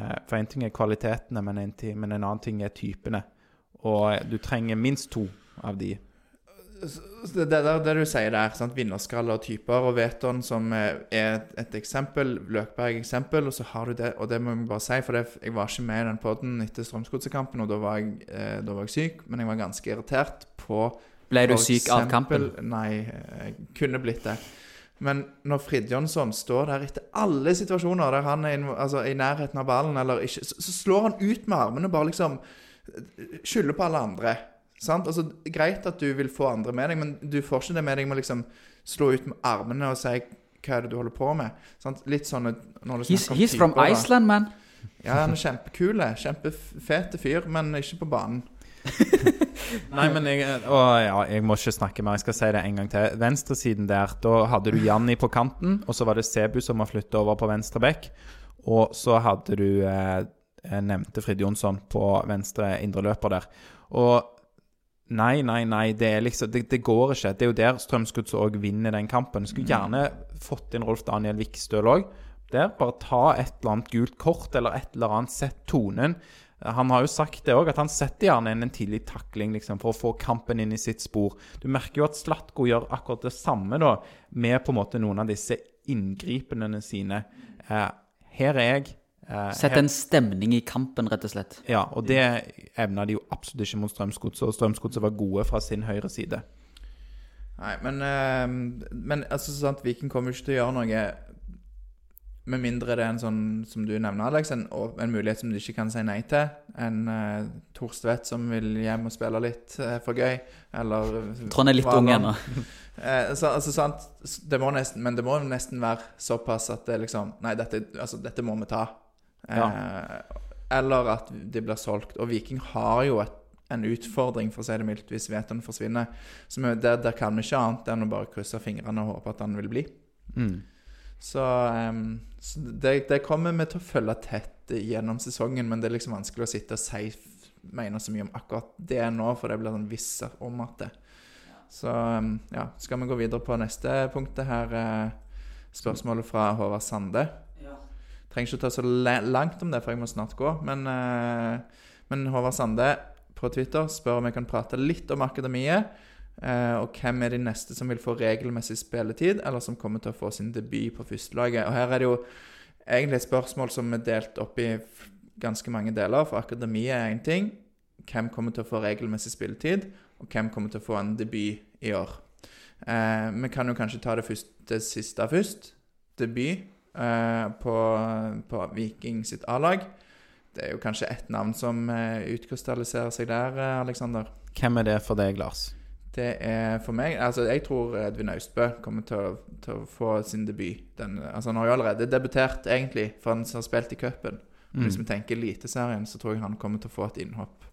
Eh, For én ting er kvalitetene, men en, ting, men en annen ting er typene. Og du trenger minst to av de. Det, det, det du sier der, sant? vinnerskaller og typer, og Veton som er et, et eksempel, Løkberg eksempel, og så har du det, og det må vi bare si, for det, jeg var ikke med i den podden etter Strømsgodsekampen, og da var, jeg, eh, da var jeg syk, men jeg var ganske irritert på Ble du syk av kampen? Nei, jeg kunne blitt det. Men når Fridtjonsson står der etter alle situasjoner der han er inv- altså, i nærheten av ballen, eller ikke, så, så slår han ut med armene og bare liksom skylder på alle andre. Sant? Altså, greit at du vil få andre med deg, men du får ikke det med deg med å liksom slå ut med armene og si hva er det du holder på med. Sant? Litt sånn når du He's, he's from typer. Iceland, man. Ja, han er kjempekul. Kjempefete fyr, men ikke på banen. Nei, men jeg, å, ja, jeg må ikke snakke mer. Jeg skal si det en gang til. Venstresiden der, da hadde du Janni på kanten, og så var det Sebu som var flytta over på venstre bekk. Og så hadde du eh, nevnte Frid Jonsson på venstre indreløper der. Og Nei, nei, nei. Det, er liksom, det, det går ikke. Det er jo der Strømsgodset òg vinner den kampen. Skulle gjerne fått inn Rolf Daniel Vikstøl òg. Der, bare ta et eller annet gult kort eller et eller annet. Sett tonen. Han har jo sagt det òg, at han setter gjerne inn en tidlig takling liksom, for å få kampen inn i sitt spor. Du merker jo at Slatko gjør akkurat det samme da, med på en måte noen av disse inngripene sine. Eh, her er jeg. Eh, Sett en stemning i kampen, rett og slett. ja, og det evna de jo absolutt ikke mot Strømsgodset, og Strømsgodset var gode fra sin høyre side. Nei, men, eh, men altså, sant, Viking kommer ikke til å gjøre noe med mindre det er en sånn som du nevner, Alex, en, en mulighet som du ikke kan si nei til. En uh, Torstvedt som vil hjem og spille litt uh, for gøy, eller Trond er litt ung ennå. uh, så, altså, sant, det må nesten, men det må nesten være såpass at det liksom Nei, dette, altså, dette må vi ta. Eh, Eller at det blir solgt. Og Viking har jo et, en utfordring, for å si det mildt, hvis Veton forsvinner. Så vi, der, der kan vi ikke annet enn å bare krysse fingrene og håpe at han vil bli. Mm. Så, um, det, det kommer vi til å følge tett gjennom sesongen, men det er liksom vanskelig å sitte og si mene så mye om akkurat det nå, for det blir sånn visse om at det. Så ehm, ja, skal vi gå videre på neste punktet her. eh, Spørsmålet fra Håvard Sande. Trenger ikke å ta så langt om det, for jeg må snart gå. Men, eh, men Håvard Sande på Twitter spør om jeg kan prate litt om akademiet. Eh, og hvem er de neste som vil få regelmessig spilletid, eller som kommer til å få sin debut på førstelaget. Og her er det jo egentlig et spørsmål som er delt opp i ganske mange deler. For akademiet er én ting. Hvem kommer til å få regelmessig spilletid, og hvem kommer til å få en debut i år? Eh, vi kan jo kanskje ta det, første, det siste først. Debut eh, på, på Viking sitt A-lag. Det er jo kanskje ett navn som eh, utkrystalliserer seg der, eh, Aleksander. Hvem er det for deg, Lars? Det er for meg Altså, jeg tror Edvin Austbø kommer til å, til å få sin debut. Den, altså, han har jo allerede debutert, egentlig, for han har spilt i cupen. Mm. Hvis vi tenker Eliteserien, så tror jeg han kommer til å få et innhopp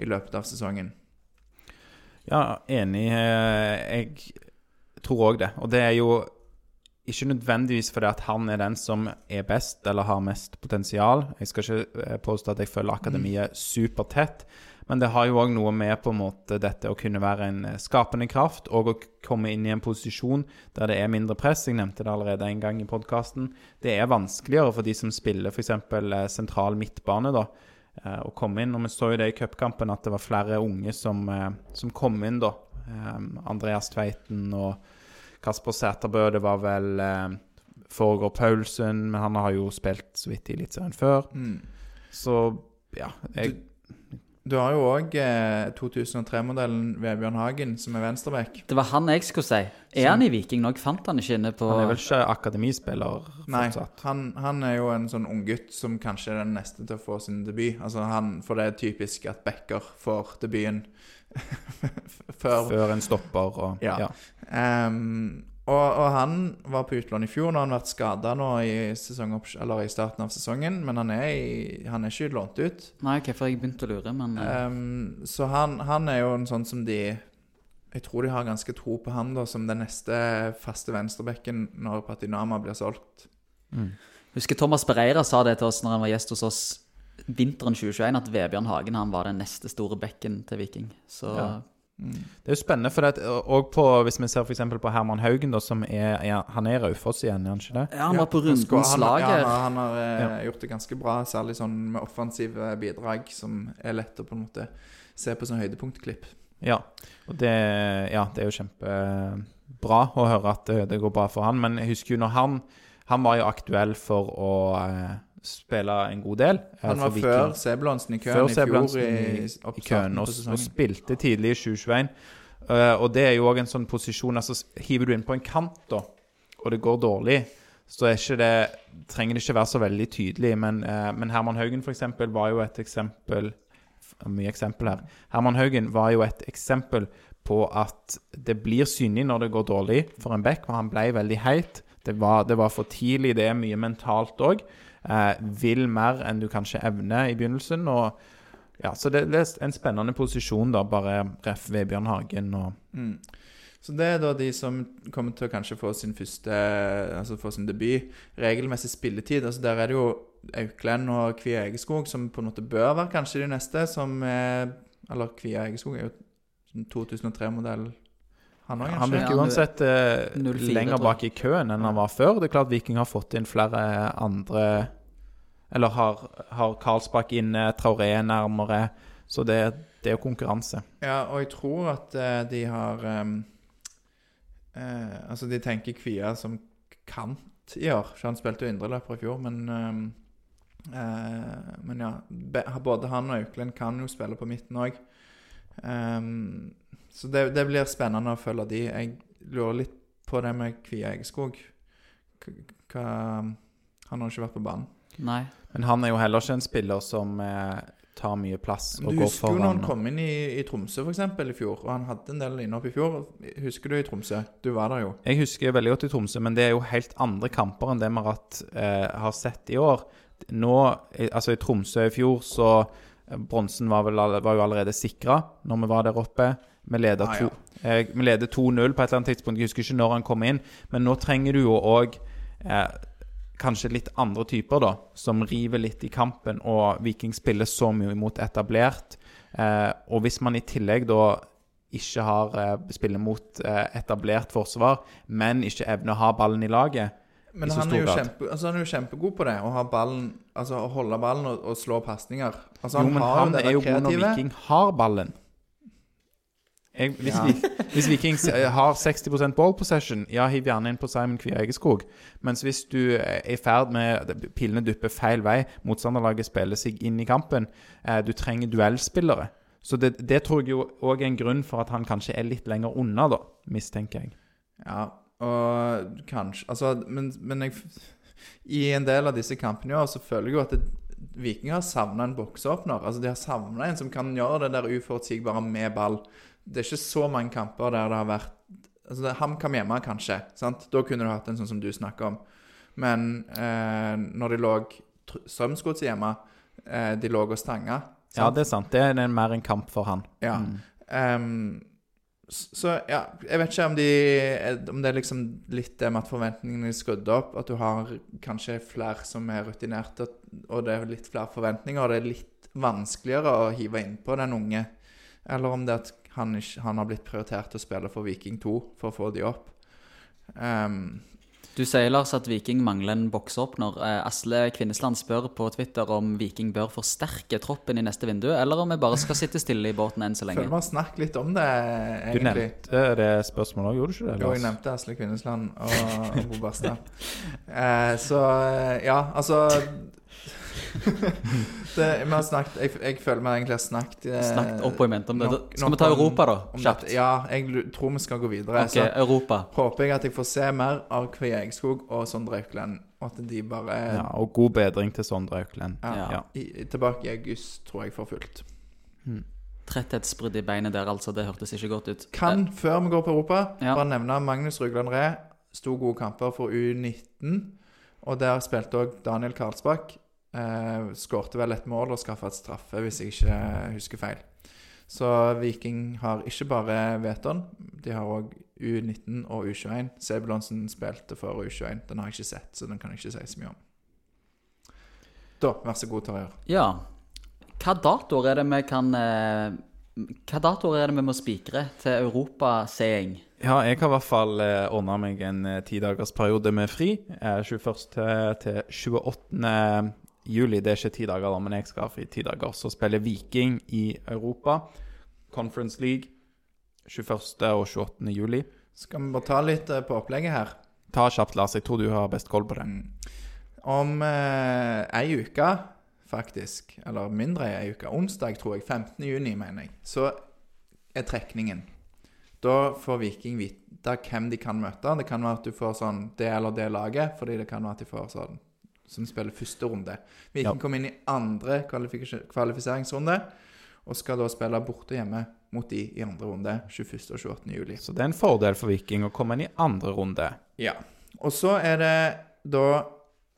i løpet av sesongen. Ja, enig. eh, Jeg tror òg det. Og det er jo ikke nødvendigvis fordi at han er den som er best eller har mest potensial. Jeg skal ikke eh, påstå at jeg følger akademiet supertett, men det har jo òg noe med på en måte dette å kunne være en eh, skapende kraft og å komme inn i en posisjon der det er mindre press. Jeg nevnte det allerede en gang i podkasten. Det er vanskeligere for de som spiller f.eks. sentral midtbane, da eh, å komme inn. Og vi så jo det i cupkampen at det var flere unge som, eh, som kom inn, da. Eh, Andreas Tveiten og Kasper Sæterbø. Det var vel foregår Paulsen, men han har jo spilt så vidt i Eliteserien før. Mm. Så ja. Jeg, Du har jo òg eh, 2003-modellen Vebjørn Hagen, som er venstreback. Det var han jeg skulle si. Er han i Viking nå? Fant han ikke inne på han er vel ikke akademispiller Nei, fortsatt. han, han er jo en sånn unggutt som kanskje er den neste til å få sin debut. Altså han, For det er typisk at backer får debuten før Før en stopper og Ja. Ehm, og, og han var på utlån i fjor. Nå har han vært skada nå i, eller i starten av sesongen, men han er, i, han er ikke lånt ut. Nei, hvorfor okay, jeg begynte å lure, men Ehm, så han, han er jo en sånn som de Jeg tror de har ganske tro på han da som den neste faste venstrebekken når Patinama blir solgt. Husker Thomas Bereira sa det til oss når han var gjest hos oss vinteren 2021, at Vebjørn Hagen han var den neste store bekken til Viking. Så Ja. Det er jo spennende, for det, og på, hvis vi ser eksempel på Herman Haugen, da, som er, er Han er i Raufoss igjen, er han ikke det? ja, han var på rundens han, ja, han har, han har eh, Ja. gjort det ganske bra, særlig sånn med offensive bidrag, som er lett å på en måte se på som høydepunktklipp. Ja. Og det, ja, det er jo kjempebra å høre at det, det går bra for han. Men jeg husker jo når han Han var jo aktuell for å eh, spille en god del. eh, Han var før Sebulonsen i køen i fjor. I, i, køen, og, og spilte tidlig i 2021. Uh, og det er jo òg en sånn posisjon altså Hiver du inn på en kant, da, og det går dårlig, så det, trenger det ikke være så veldig tydelig. Men, uh, men Herman Haugen, eksempel, var jo et eksempel Mye eksempel her. Herman Haugen var jo et eksempel på at det blir synlig når det går dårlig for en back, for han ble veldig heit. Det var, det var for tidlig. Det er mye mentalt òg. Eh, vil mer enn du kanskje evner i begynnelsen. og ja, Så det, det er en spennende posisjon, da, bare ref. Vebjørn Hagen og Mm. Så det er da de som kommer til å kanskje få sin første Altså få sin debut. Regelmessig spilletid. altså Der er det jo Auklend og Kvia Egeskog som på en måte bør være kanskje de neste, som er Eller Kvia Egeskog er jo sånn 2003-modell, han Han virker uansett eh, 04, lenger bak i køen enn han var før. Det er klart Viking har fått inn flere andre Eller har, har Karlsbakk inne, Traoré er nærmere. Så det, det er jo konkurranse. Ja, og jeg tror at eh, de har um, eh, Altså, de tenker Kvia som kant i år. Så han spilte jo indreløper i fjor, men um, eh, Men ja. Be, både han og Auklend kan jo spille på midten òg. Så det, det blir spennende å følge de. Jeg lurer litt på det med Kvia Egeskog. Hva Han har ikke vært på banen. Nei. Men han er jo heller ikke en spiller som eh, tar mye plass og Du husker jo når han kom inn i, i Tromsø for eksempel, i fjor, og han hadde en del innhopp i fjor. Husker du i Tromsø? Du var der jo. Jeg husker veldig godt i Tromsø, men det er jo helt andre kamper enn det vi har, eh, har sett i år. Nå, altså i Tromsø i fjor, så eh, Bronsen var, vel var jo allerede sikra når vi var der oppe. Vi leder Ah, ja. eh, leder 2-0 på et eller annet tidspunkt. Jeg husker ikke når han kom inn, men nå trenger du jo òg eh, kanskje litt andre typer, da, som river litt i kampen, og Viking spiller så mye imot etablert. Eh, og hvis man i tillegg da ikke har eh, spiller mot eh, etablert forsvar, men ikke evner å ha ballen i laget Men han er, kjempe, altså han er jo kjempegod på det, å ha ballen Altså å holde ballen og, og slå pasninger. Altså, Jo, men han det er jo god når. Viking har ballen. Jeg, hvis, Ja. vi, hvis Vikings har 60 ball possession, ja, hiv gjerne inn på Simon Kvia Egeskog. Mens hvis du er i ferd med Pillene dupper feil vei, motstanderlaget spiller seg inn i kampen, eh, du trenger duellspillere. Så det, det tror jeg jo òg er en grunn for at han kanskje er litt lenger unna, da, mistenker jeg. Ja, og kanskje Altså, men, men jeg I en del av disse kampene i år så føler jeg jo at det, Viking har savna en bokseåpner. Altså, de har savna en som kan gjøre det der uforutsigbare med ball. Det er ikke så mange kamper der det har vært Altså, det HamKam hjemme, kanskje. sant? Da kunne du hatt en sånn som du snakker om. Men eh, når de lå tr- Strømsgodset hjemme, eh, de lå og stanga. Ja, det er sant. Det er en- mer en kamp for han. Ja. Mm. Um, så ja, jeg vet ikke om, de, om det er liksom litt det med at forventningene er skrudd opp. At du har kanskje flere som er rutinerte, og det er litt flere forventninger. Og det er litt vanskeligere å hive innpå den unge. Eller om det er at han, ikke, han har blitt prioritert til å spille for Viking 2 for å få de opp. Um, Du sier, Lars, at Viking mangler en bokseåpner. Eh, Asle Kvinnesland spør på Twitter om Viking bør forsterke troppen i neste vindu, eller om vi bare skal sitte stille i båten enn så føler lenge. vi har snakket litt om det, egentlig. Du nevnte det spørsmålet òg, gjorde du ikke det? Lars? Jo, jeg nevnte Asle Kvinnesland og, og Bo Barstad. Eh, så eh, ja, altså det, Vi har snakket Jeg, jeg føler vi egentlig har snakket eh, Snakket opp og i mente om det. nok- Skal vi ta Europa, da? Kjapt. Ja, jeg tror vi skal gå videre. Ok, Så Europa. håper jeg at jeg får se mer av Kvei Egskog og Sondre Aukland. og at de bare Ja, og god bedring til Sondre Aukland. ja, Ja. i, tilbake i august, tror jeg, for fullt. Tretthetsbrudd i beinet der, altså. Det hørtes ikke godt ut. Kan, før vi går på Europa, Ja. bare nevne Magnus Rugland Ree. Sto gode kamper for U19. Og der spilte òg Daniel Karlsbakk. Eh, Skårte vel et mål og skaffa et straffe, hvis jeg ikke husker feil. Så Viking har ikke bare Veton, de har òg U19 og U21. Sebulonsen spilte for U21. Den har jeg ikke sett, så den kan jeg ikke si så mye om. Da, vær så god, Tarjei. Ja. Hva datoer er det vi kan eh, Hva datoer er det vi må spikre til europaseing? Ja, jeg har i hvert fall eh, ordna meg en eh, tidagersperiode med fri. Eh, 21. til, til 28. juli. Det er ikke ti dager, da, men jeg skal ha fri ti dager. Så spiller Viking i Europa. Conference League 21. og 28. juli. Skal vi bare ta litt eh, på opplegget her? Ta kjapt, Lars. Jeg tror du har best koll på det. Mm. Om eh, ei uke, faktisk, eller mindre ei uke, onsdag tror jeg, 15. juni, mener jeg, så er trekningen. Da får Viking vite hvem de kan møte. Det kan være at du får sånn det eller det laget, fordi det kan være at de får sånn som spiller første runde. Viking Ja. kommer inn i andre kvalifiseringsrunde, og skal da spille borte hjemme mot de i andre runde 21. og 28. juli. Så det er en fordel for Viking å komme inn i andre runde. Ja. Og så er det da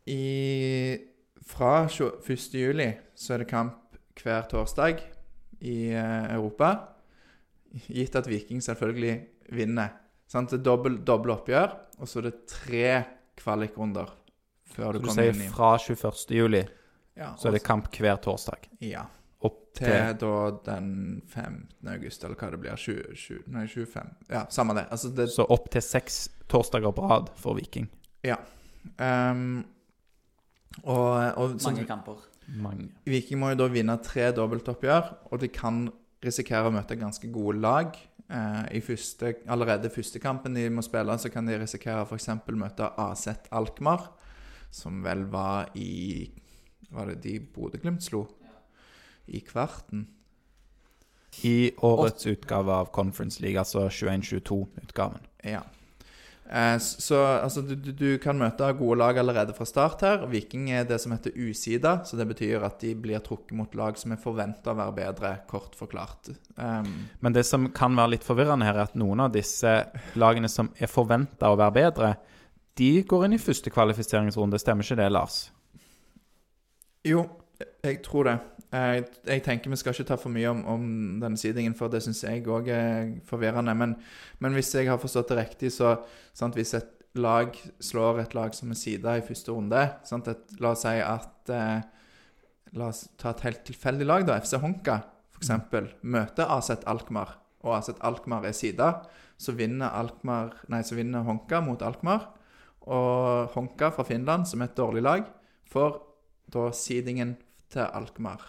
i Fra 1. juli så er det kamp hver torsdag i eh, Europa. Gitt at Viking selvfølgelig vinner. Sant? Det er dobbelt, oppgjør, og så er det tre kvalikrunder før Så du du sier inn i fra 21. juli, ja, så er det kamp hver torsdag. Ja. Opp Til til da den 15. august, eller hva det blir. 20, 20, nei, 25. Ja, samme det. Altså det Så opp til seks torsdager på rad for Viking. ehm, og, og så, Mange kamper. Mange. Viking må jo da vinne tre dobbeltoppgjør, og de kan risikere å møte ganske gode lag. Eh, i første, allerede første kampen de må spille, så kan de risikere f.eks. møte AZ Alkmaar, som vel var i Var det de Bodø-Glimt slo? I kvarten. I årets utgave av Conference League, altså 21-22-utgaven. Ja. Eh, så altså, du, du, du kan møte gode lag allerede fra start her. Viking er det som heter usida, så det betyr at de blir trukket mot lag som er forventa å være bedre, kort forklart. Um, Men det som kan være litt forvirrende her, er at noen av disse lagene som er forventa å være bedre, de går inn i første kvalifiseringsrunde. Stemmer ikke det, Lars? Jo, jeg tror det. Jeg, jeg tenker vi skal ikke ta for mye om, om denne sidingen, for det syns jeg òg er forvirrende. Men, men hvis jeg har forstått det riktig, så sant, hvis et lag slår et lag som er sida i første runde sant? Et, La oss si at eh, La oss ta et helt tilfeldig lag, da. FC Honka f.eks. møter AZ Alkmaar, og AZ Alkmaar er sida. Så vinner, Alkmaar, nei, så vinner Honka mot Alkmaar. Og Honka fra Finland, som er et dårlig lag, får da seedingen til Alkmaar.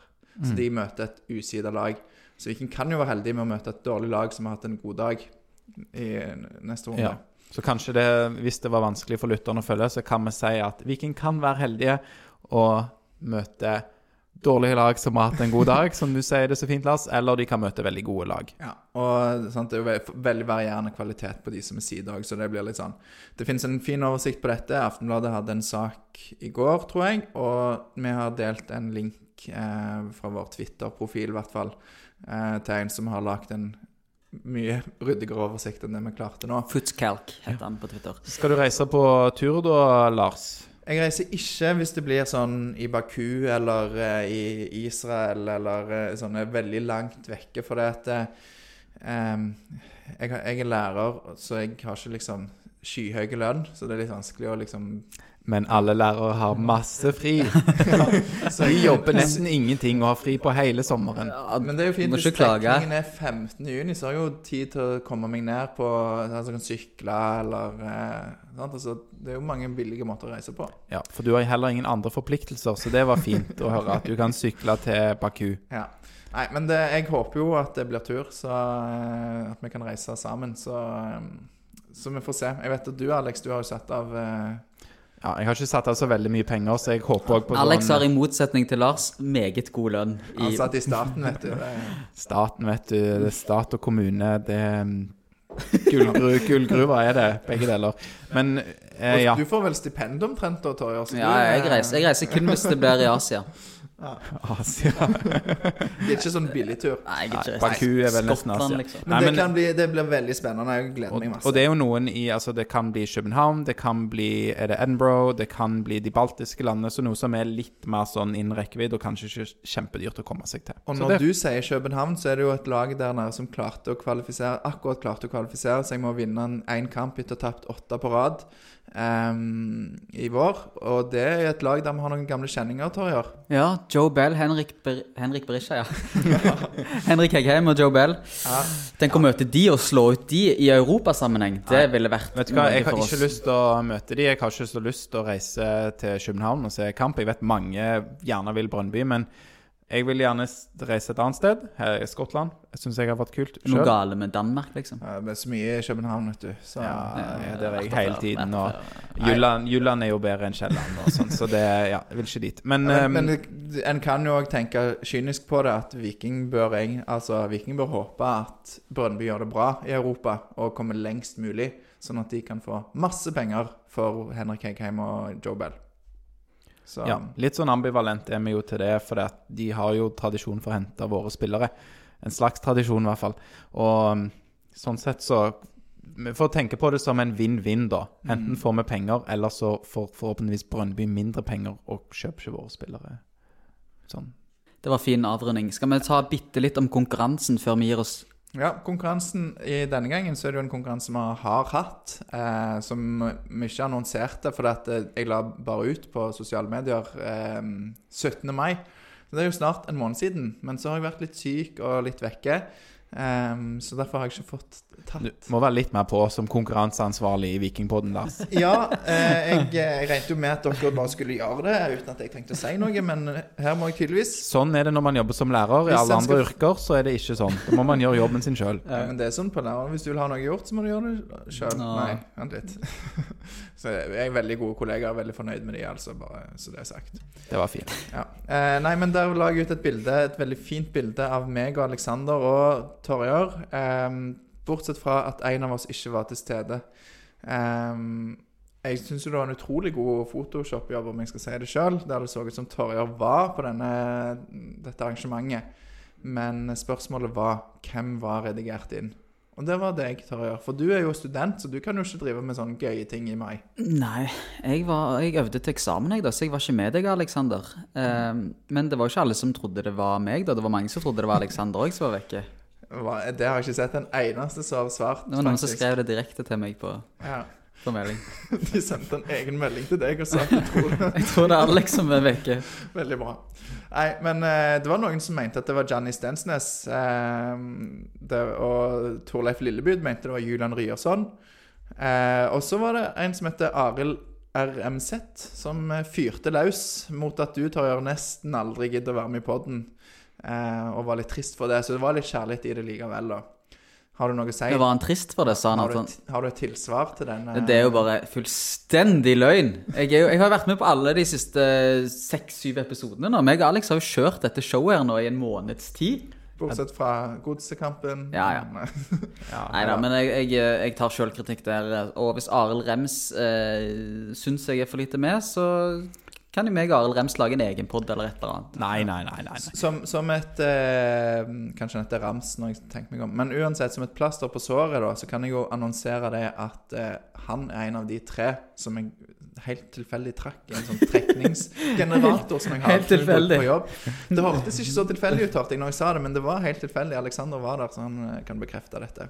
Så de møter et usida lag. Så Viking kan jo være heldig med å møte et dårlig lag som har hatt en god dag i neste runde. Ja. Så kanskje det, hvis det var vanskelig for lytterne å følge, så kan vi si at Viking kan være heldige og møte dårlige lag som har hatt en god dag, som du sier det så fint, Lars, eller de kan møte veldig gode lag. Ja, og sant, det er jo veldig varierende kvalitet på de som er side òg, så det blir litt sånn Det finnes en fin oversikt på dette. Aftenbladet hadde en sak i går, tror jeg, og vi har delt en link eh, fra vår Twitter-profil, i hvert fall, eh, til en som har lagd en mye ryddigere oversikt enn det vi klarte nå. Footscalc heter han på Twitter. Skal du reise på tur da, Lars? Jeg reiser ikke hvis det blir sånn i Baku eller uh, i Israel eller uh, sånne veldig langt vekke, for det at eh, jeg, jeg er lærer, så jeg har ikke liksom skyhøy lønn, så det er litt vanskelig å liksom Men alle lærere har masse fri. så De jobber nesten ingenting og har fri på hele sommeren. Men det er jo fint hvis trekningen er 15. juni, så har jeg jo tid til å komme meg ned på Altså kan sykle eller eh, sant? Altså, Det er jo mange billige måter å reise på. Ja, For du har heller ingen andre forpliktelser, så det var fint å høre at du kan sykle til Baku. Ja. Nei, men det, jeg håper jo at det blir tur, så eh, at vi kan reise sammen. Så, eh, så vi får se. Jeg vet at du, Alex, du har jo satt av eh, Ja, Jeg har ikke satt av så veldig mye penger, så jeg håper òg på Alex har sånn i motsetning til Lars meget god lønn. I, ansatt i staten, vet du. Staten, vet du. Det er stat og kommune. Det er Gullgru, Gullgruva er det, begge deler. Men eh, ja. Du får vel stipend omtrent da, Torje? ja, jeg reiser, jeg reiser kun hvis det blir i Asia. Asia. Det er ikke sånn. Nei, jeg er Baku er vel nesten Asia. liksom. Men, det, kan bli, det blir veldig spennende. Jeg gleder Og, meg masse. og det er jo noen i Altså, det kan bli København, det kan bli Er det Edinburgh, det kan bli de baltiske landene, så noe som er litt mer sånn innen rekkevidde, og kanskje ikke kjempedyrt å komme seg til. Og Så når det, du sier København, så er det jo et lag der nede som klarte å kvalifisere akkurat klarte å kvalifisere seg med å vinne én kamp etter å ha tapt åtte på rad ehm, i vår. Og det er et lag der vi har noen gamle kjenninger, Torjer. Ja, Joe Bell, Henrik, Ber Henrik Berisha, ja. Henrik Heggheim og Joe Bell. Tenk å møte de og slå ut de i europasammenheng. Det ville vært vet du hva, jeg har ikke lyst til å møte de, jeg har ikke så lyst til å reise til København og se kamp. Jeg vet mange gjerne vil Brønnby, men jeg vil gjerne reise et annet sted, her i Skottland. Jeg syns jeg har vært kult Noe sjøl. gale med Danmark, liksom. Ja, er så mye i København, vet du. Så, Ja, jeg er der jeg hele tiden. Og. Jylland, Jylland er jo bedre enn Kielland sånn, så det Ja, jeg vil ikke dit. Men, ja, men um, men en kan jo òg tenke kynisk på det, at Viking bør, altså, Viking bør håpe at Brønnby gjør det bra i Europa og kommer lengst mulig, sånn at de kan få masse penger for Henrik Heggheim og Joe Bell. Så Ja, litt sånn ambivalent er vi jo til det, for de har jo tradisjon for å hente våre spillere. En slags tradisjon, i hvert fall. Og um, sånn sett så Vi får tenke på det som en vinn-vinn, da. Enten får vi penger, eller så får forhåpentligvis Brønnby mindre penger og kjøper ikke våre spillere. Sånn. Det var fin avrunding. Skal vi ta bitte litt om konkurransen før vi gir oss Ja, konkurransen i denne gangen så er det jo en konkurranse vi har hatt, eh, som vi ikke annonserte, for at eh, jeg la bare ut på sosiale medier eh, 17. mai. Så det er jo snart en måned siden, men så har jeg vært litt syk og litt vekke, eh, så derfor har jeg ikke fått tatt Du må være litt mer på som konkurranseansvarlig i Vikingpodden, Lars. Ja, eh, jeg, jeg regnet jo med at dere bare skulle gjøre det uten at jeg trengte å si noe, men her må jeg tydeligvis Sånn er det når man jobber som lærer. I alle andre skal- yrker så er det ikke sånn. Da må man gjøre jobben sin sjøl. Ja, men det er sånn på læreren. Hvis du vil ha noe gjort, så må du gjøre det sjøl. Nei, vent litt. så jeg er veldig gode kollegaer, veldig fornøyd med de, altså, bare så det er sagt. Det var fint. Ja. Eh, nei, men der la jeg ut et bilde, et veldig fint bilde av meg og Aleksander og Torjer. Eh, bortsett fra at en av oss ikke var til stede. Eh, jeg syns det var en utrolig god Photoshop-jobb, om jeg skal si det sjøl, der det så ut som Torjer var på denne, dette arrangementet. Men spørsmålet var hvem var redigert inn? Og det var deg, gjøre, For du er jo student, så du kan jo ikke drive med sånne gøye ting i mai. Nei, jeg, var, jeg øvde til eksamen, jeg, da, så jeg var ikke med deg, Aleksander. Eh, men det var jo ikke alle som trodde det var meg, da. Det var mange som trodde det var Aleksander òg som var vekke. Det har jeg ikke sett en eneste som har svart. Det var noen som skrev det direkte til meg på Ja. På melding. De sendte en egen melding til deg og sa de tror det. Jeg tror det er Alex som er vekke. Veldig bra. Nei, men eh, det var noen som mente at det var Johnny Stensnes. Eh, det, og Torleif Lillebud mente det var Julian Ryerson. Eh, og så var det en som heter Arild RMZ, som eh, fyrte løs mot at du, Torjør, nesten aldri gidder å være med i poden. Eh, og var litt trist for det. Så det var litt kjærlighet i det likevel, da. Har du noe å si? Det var han trist for det, sa han. har, du har du et tilsvar til den? eh, det er jo bare fullstendig løgn. Jeg, er jo, jeg har vært med på alle de siste seks-syv episodene nå. Meg og Alex har jo kjørt dette showet her nå i en måneds tid. Bortsett fra godsekampen. Ja, ja. Nei da, men jeg, jeg, jeg tar sjølkritikk der. Og hvis Arild Rems eh, syns jeg er for lite med, så kan jo meg og Arild Rems lage en egen pod eller et eller annet. Nei, nei, nei. nei. Som, som et eh, Kanskje dette er rams når jeg tenker meg om. Men uansett, som et plaster på såret, da, så kan jeg jo annonsere det at eh, han er en av de tre som jeg helt tilfeldig trakk i en sånn trekningsgenerator som jeg har Helt på jobb. Det hørtes ikke så tilfeldig ut, hørte jeg når jeg sa det, men det var helt tilfeldig. Alexander var der, så han eh, kan bekrefte dette.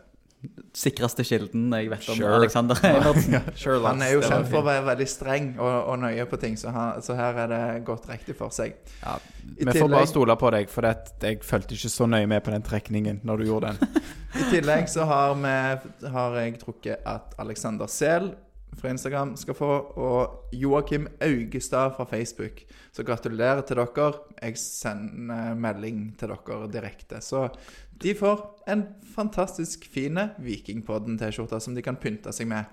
Sikreste kilden jeg vet om Sure. Alexander Eilertsen. Sure, Han er jo kjent for å være veldig streng og, og nøye på ting, så, han, så her er det gått riktig for seg. Ja, vi vi får bare stole på deg, for det, jeg fulgte ikke så nøye med på den trekningen når du gjorde den. I tillegg så har, vi, har jeg trukket at Alexander Sehl fra Instagram skal få, og Joakim Augestad fra Facebook. Så gratulerer til dere. Jeg sender melding til dere direkte. Så de får en fantastisk fine Vikingpodden-T-skjorte som de kan pynte seg med.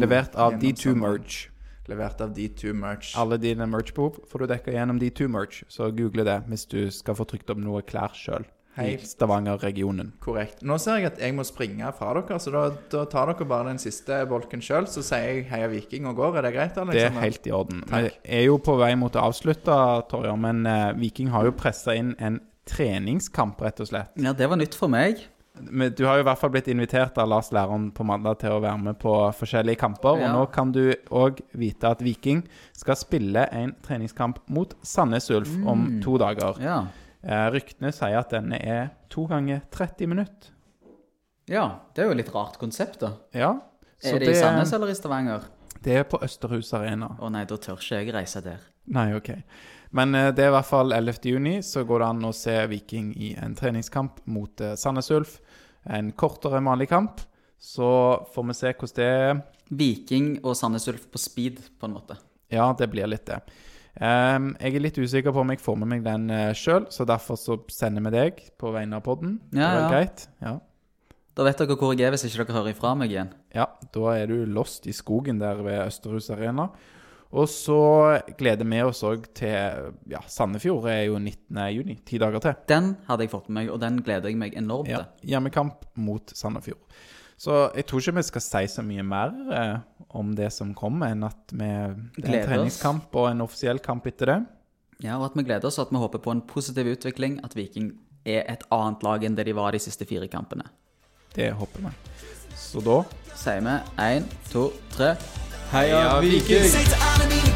Levert av D2 sommeren. Merch. Levert av D2 Merch. Alle dine merch-behov får du dekka gjennom D2 Merch, så google det hvis du skal få trykt opp noe klær sjøl. I. Stavanger-regionen. Korrekt. Nå ser jeg at jeg må springe fra dere, så da, da tar dere bare den siste bolken sjøl. Så sier jeg heia Viking og går. Er det greit, Det er helt i orden. Vi Takk. er jo på vei mot å avslutte, Torjer, men eh, Viking har jo pressa inn en treningskamp, rett og slett. Ja, det var nytt for meg. Men Du har jo i hvert fall blitt invitert av Lars Læron på mandag til å være med på forskjellige kamper. Ja. Og nå kan du òg vite at Viking skal spille en treningskamp mot Sandnes Ulf om Mm. to dager. Ja. Eh, ryktene sier at denne er to ganger 30 minutter. ja. Det er jo et litt rart konsept, da. Ja. så er det, i Sandnes eller i Stavanger? Det er på Østerhus Arena. Å nei, da tør ikke jeg reise der. Nei, ok. Men eh, det er i hvert fall 11. juni, så går det an å se Viking i en treningskamp mot eh, Sandnes Ulf. En kortere enn vanlig kamp. Så får vi se hvordan det er. Viking og Sandnes Ulf på speed, på en måte. Ja, det blir litt det. Ehm, jeg er litt usikker på om jeg får med meg den uh, sjøl, så derfor så sender vi deg på vegne av podden. Ja, det er greit? Ja. Da vet dere hvor jeg er hvis ikke dere hører ifra meg igjen. ja, da er du lost i skogen der ved Østerhus Arena. Og så gleder vi oss òg til Ja, Sandefjord er jo 19. juni, ti dager til. Den hadde jeg fått med meg, og den gleder jeg meg enormt til. Ja. Hjemmekamp mot Sandefjord. Så jeg tror ikke vi skal si så mye mer eh, om det som kommer, enn at vi, det er Gleder en oss. treningskamp og en offisiell kamp etter det. Ja, og at vi gleder oss, og at vi håper på en positiv utvikling. At Viking er et annet lag enn det de var de siste fire kampene. Det håper vi. Så da Sier vi én, to, tre. Heia Viking!